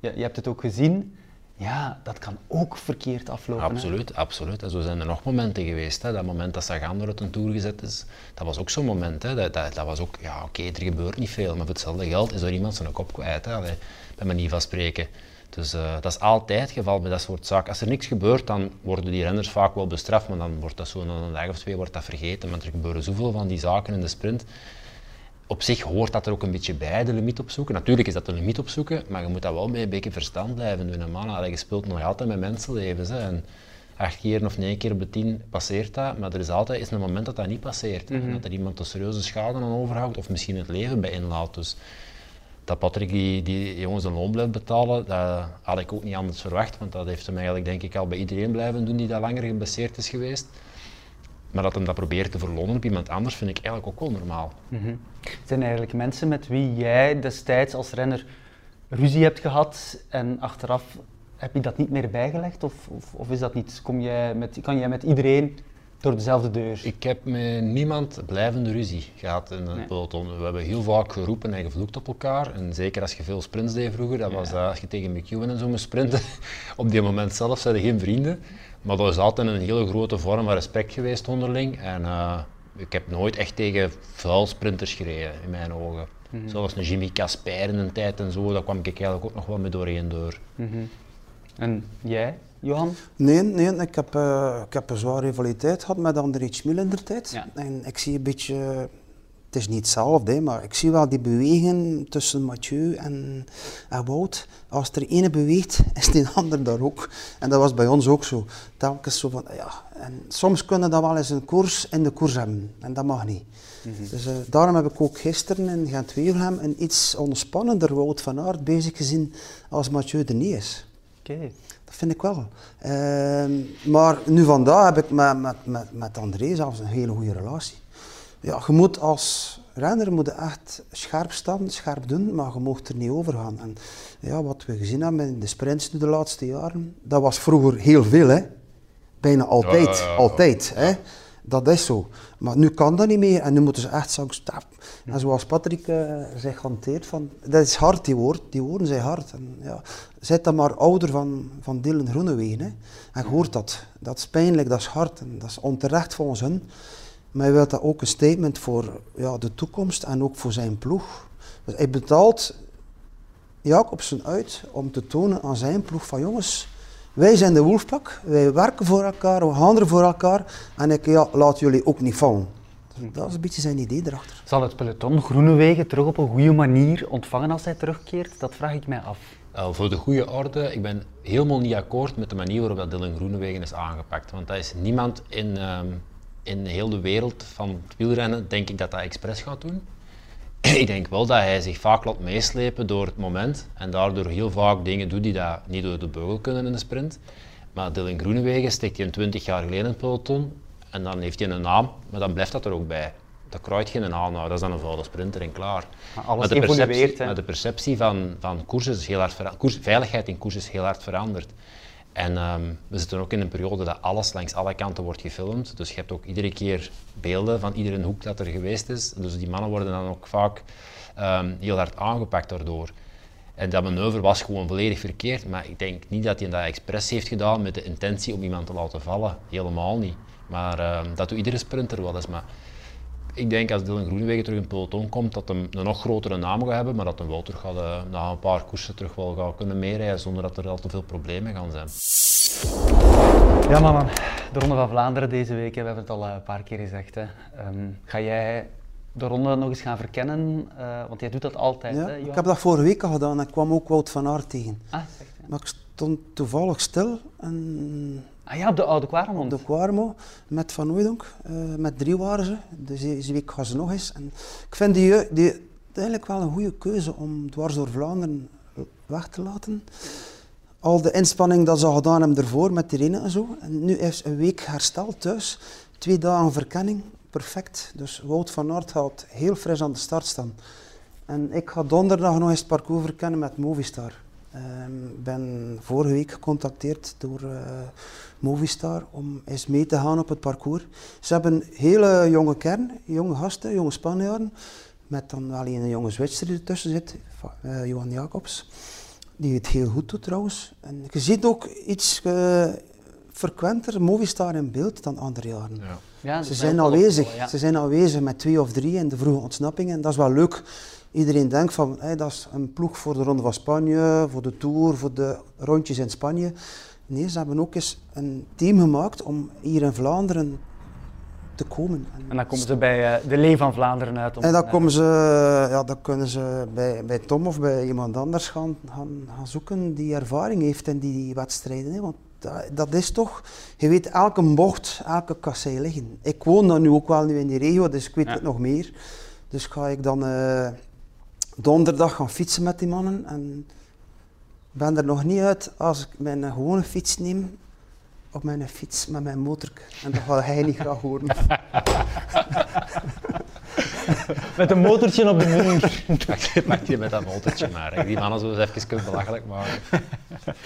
ja, je hebt het ook gezien, ja, dat kan ook verkeerd aflopen. Absoluut, absoluut. En zo zijn er nog momenten geweest. Hè. Dat moment dat Sagan door een tour gezet is, dat was ook zo'n moment. Hè. Dat, dat, was ook, ja oké, er gebeurt niet veel, maar voor hetzelfde geld is er iemand zijn kop kwijt. Hè. Allee, bij manier van spreken. Dus eh, dat is altijd het geval bij dat soort zaken. Als er niks gebeurt, dan worden die renners vaak wel bestraft, maar dan wordt dat zo een dag of twee wordt dat vergeten. Maar er gebeuren zoveel van die zaken in de sprint. Op zich hoort dat er ook een beetje bij, de limiet opzoeken. Natuurlijk is dat een limiet opzoeken, maar je moet dat wel met een beetje verstand blijven doen. En man, je speelt nog altijd met mensenlevens. Hè. En acht keer of negen keer op de tien passeert dat, maar er is altijd is een moment dat dat niet passeert. En dat er iemand een serieuze schade aan overhoudt of misschien het leven bij inlaat. Dus dat Patrick die, die jongens een loon blijft betalen, dat had ik ook niet anders verwacht. Want dat heeft hem eigenlijk denk ik al bij iedereen blijven doen die dat langer geblesseerd is geweest. Maar dat hem dat probeert te verlonen op iemand anders, vind ik eigenlijk ook wel normaal. Zijn er eigenlijk mensen met wie jij destijds als renner ruzie hebt gehad en achteraf heb je dat niet meer bijgelegd? Of, of, of is dat niet, kom jij met, kan jij met iedereen door dezelfde deur? Ik heb met niemand blijvende ruzie gehad in het Nee. peloton. We hebben heel vaak geroepen en gevloekt op elkaar. En zeker als je veel sprints deed vroeger, dat was dat als je tegen McEwen en zo moest sprinten. op die moment zelf zijn er geen vrienden. Maar dat is altijd een hele grote vorm van respect geweest onderling. En eh, ik heb nooit echt tegen vuil sprinters gereden, in mijn ogen. Zelfs een Jimmy Casper in een tijd en zo, daar kwam ik eigenlijk ook nog wel mee doorheen door. En jij, Johan? Nee, nee ik, heb, eh, ik heb een zware rivaliteit gehad met André Schmil in der tijd. Ja. En ik zie een beetje, het is niet hetzelfde, hè, maar ik zie wel die beweging tussen Mathieu en, en Wout. Als er ene beweegt, is die ander daar ook. En dat was bij ons ook zo. Telkens zo van, ja. En soms kunnen dat wel eens een koers in de koers hebben. En dat mag niet. Dus eh, daarom heb ik ook gisteren in Gent-Wevelgem een iets ontspannender Wout van Aert bezig gezien als Mathieu er niet is. Oké. Dat vind ik wel. Ehm, maar nu vandaag heb ik met, met, met, met André zelfs een hele goede relatie. Ja, je moet als renner moet echt scherp staan, scherp doen, maar je mag er niet over gaan. En ja, wat we gezien hebben in de sprints de laatste jaren, dat was vroeger heel veel, hè. Bijna altijd, Ja, ja, ja. altijd, hè. Dat is zo. Maar nu kan dat niet meer en nu moeten ze echt zeggen, stap. En zoals Patrick eh, zich hanteert, van, dat is hard, die, woord, die woorden zijn hard. En, ja, zet dan maar ouder van, van Dylan Groenewegen. Hè. En je hoort dat. Dat is pijnlijk, dat is hard en dat is onterecht volgens hun. Maar hij wil dat ook een statement voor ja, de toekomst en ook voor zijn ploeg. Dus hij betaalt Jacobsen uit om te tonen aan zijn ploeg van jongens, wij zijn de Wolfpak, wij werken voor elkaar, we er voor elkaar en ik ja, laat jullie ook niet vallen. Dat is een beetje zijn idee erachter. Zal het peloton Groenewegen terug op een goede manier ontvangen als hij terugkeert? Dat vraag ik mij af. Uh, voor de goede orde, ik ben helemaal niet akkoord met de manier waarop dat Dylan Groenewegen is aangepakt. Want dat is niemand in, ehm, in heel de wereld van het wielrennen, denk ik, dat dat expres gaat doen. ik denk wel dat hij zich vaak laat meeslepen door het moment en daardoor heel vaak dingen doet die dat niet door de beugel kunnen in de sprint. Maar Dylan Groenewegen steekt hij een 20 jaar geleden in het peloton en dan heeft hij een naam, maar dan blijft dat er ook bij. Dat kruidt geen naam, nou, dat is dan een vuile sprinter en klaar. Maar alles Maar de perceptie, maar de perceptie van, van koers is heel hard vera- koers, veiligheid in koers is heel hard veranderd. En ehm, we zitten ook in een periode dat alles langs alle kanten wordt gefilmd. Dus je hebt ook iedere keer beelden van iedere hoek dat er geweest is. Dus die mannen worden dan ook vaak ehm, heel hard aangepakt daardoor. En dat manoeuvre was gewoon volledig verkeerd. Maar ik denk niet dat hij dat expres heeft gedaan met de intentie om iemand te laten vallen. Helemaal niet. Maar ehm, dat doet iedere sprinter wel eens. Maar ik denk als Dylan Groenewegen terug in het peloton komt, dat hij een nog grotere naam gaat hebben, maar dat hij wel terug gaat, eh, na een paar koersen terug wel gaat kunnen meerijden zonder dat er al te veel problemen gaan zijn. Ja, mannen. De Ronde van Vlaanderen deze week, hè, we hebben het al eh, een paar keer gezegd. Hè. Ehm, ga jij de ronde nog eens gaan verkennen? Eh, want jij doet dat altijd, Ja, hè, ik heb dat vorige week al gedaan en ik kwam ook Wout van Aert tegen. Ah, ja. Maar ik stond toevallig stil en ah ja, op de Oude Quaremont. de Quarmo met Van Ooydonk. eh, met drie waren ze. Dus deze week gaan ze nog eens. En ik vind die, die eigenlijk wel een goede keuze om dwars door Vlaanderen weg te laten. Al de inspanning dat ze gedaan hebben ervoor met Irene en zo. En nu is een week hersteld thuis. Twee dagen verkenning. Perfect. Dus Wout van Aert gaat heel fris aan de start staan. En ik ga donderdag nog eens het parcours verkennen met Movistar. Ik ben vorige week gecontacteerd door uh, Movistar om eens mee te gaan op het parcours. Ze hebben een hele jonge kern, jonge gasten, jonge Spanjaarden. Met dan wel een jonge Zwitser die ertussen zit, uh, Johan Jacobs. Die het heel goed doet trouwens. En je ziet ook iets uh, frequenter Movistar in beeld dan andere jaren. Ja. Ja, ze, zijn aanwezig. ja. ze zijn aanwezig met twee of drie in de vroege ontsnappingen. En dat is wel leuk. Iedereen denkt van hey, dat is een ploeg voor de Ronde van Spanje, voor de Tour, voor de rondjes in Spanje. Nee, ze hebben ook eens een team gemaakt om hier in Vlaanderen te komen. En dan komen ze bij uh, de Lee van Vlaanderen uit. Om en dan, komen ze, ja, dan kunnen ze bij, bij Tom of bij iemand anders gaan, gaan, gaan zoeken die ervaring heeft in die wedstrijden. Hè. Want dat, dat, is toch, je weet elke bocht, elke kassei liggen. Ik woon dan nu ook wel nu in die regio, dus ik weet het nog meer. Dus ga ik dan uh, donderdag gaan fietsen met die mannen. En ben er nog niet uit als ik mijn gewone fiets neem op mijn fiets met mijn motor. En dat gaat hij niet graag horen. met een motortje op de muur. Maak je met dat motortje maar. Die mannen zo eens even belachelijk maken.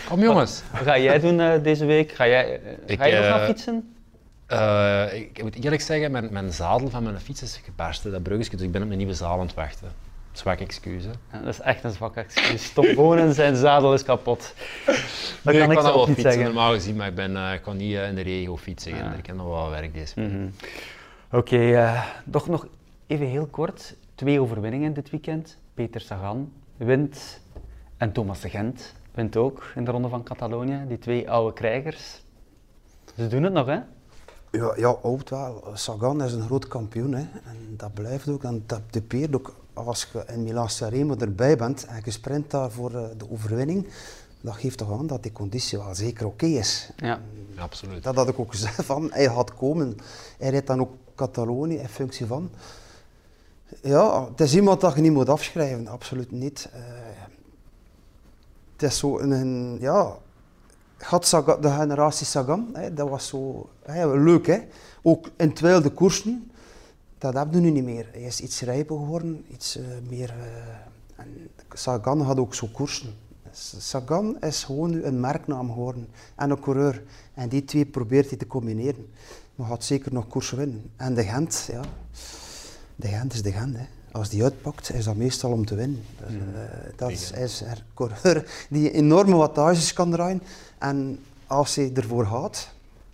Kom jongens. Wat ga jij doen uh, deze week? Ga jij, uh, ga je nog uh, gaan fietsen? ik moet eerlijk zeggen, mijn, mijn zadel van mijn fiets is gebarsten, dat bruggetje, dus ik ben op mijn nieuwe zaal aan het wachten. Zwak excuus. Ja, dat is echt een zwak excuus. Tom Bonen, zijn zadel is kapot. Dat nee, kan ik, kan wel fietsen zeggen. normaal gezien, maar ik, ben, uh, ik kan niet uh, in de regio fietsen. Ja. Ik heb nog wel werk deze mm -hmm. Oké, okay, uh, toch nog even heel kort. Twee overwinningen dit weekend. Peter Sagan wint en Thomas de Gent wint ook in de Ronde van Catalonië. Die twee oude krijgers. Ze doen het nog, hè? Ja, ja oud wel. Sagan is een groot kampioen. Hè. En dat blijft ook. En dat typeert ook als je in Milan Sanremo erbij bent en je sprint daar voor eh, de overwinning, dat geeft toch aan dat die conditie wel zeker oké is. Ja, absoluut. Dat had ik ook gezegd van, hij gaat komen. Hij rijdt dan ook Catalonië in functie van. Ja, het is iemand dat je niet moet afschrijven, absoluut niet. Uh, het is zo een, ja, had Sagan, de generatie Sagan, hè, dat was zo hè, leuk. Hè. Ook in de koersen, dat hebben we nu niet meer. Hij is iets rijper geworden, iets uh, meer... Uh, en Sagan had ook zo koersen. Sagan is gewoon nu een merknaam geworden en een coureur. En die twee probeert hij te combineren. Maar gaat zeker nog koersen winnen. En de Gent, ja... De Gent is de Gent, hè. Als die uitpakt, is dat meestal om te winnen. Dus, uh, dat is, is een coureur die enorme wattages kan draaien. En als hij ervoor gaat,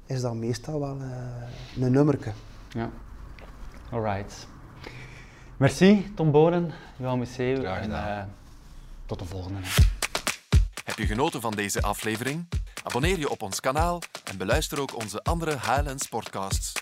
is dat meestal wel uh, een nummerke. Ja. Alright. Merci Tom Bonen, Johan Museeuw. En uh, tot de volgende. Heb je genoten van deze aflevering? Abonneer je op ons kanaal en beluister ook onze andere Highlands podcasts.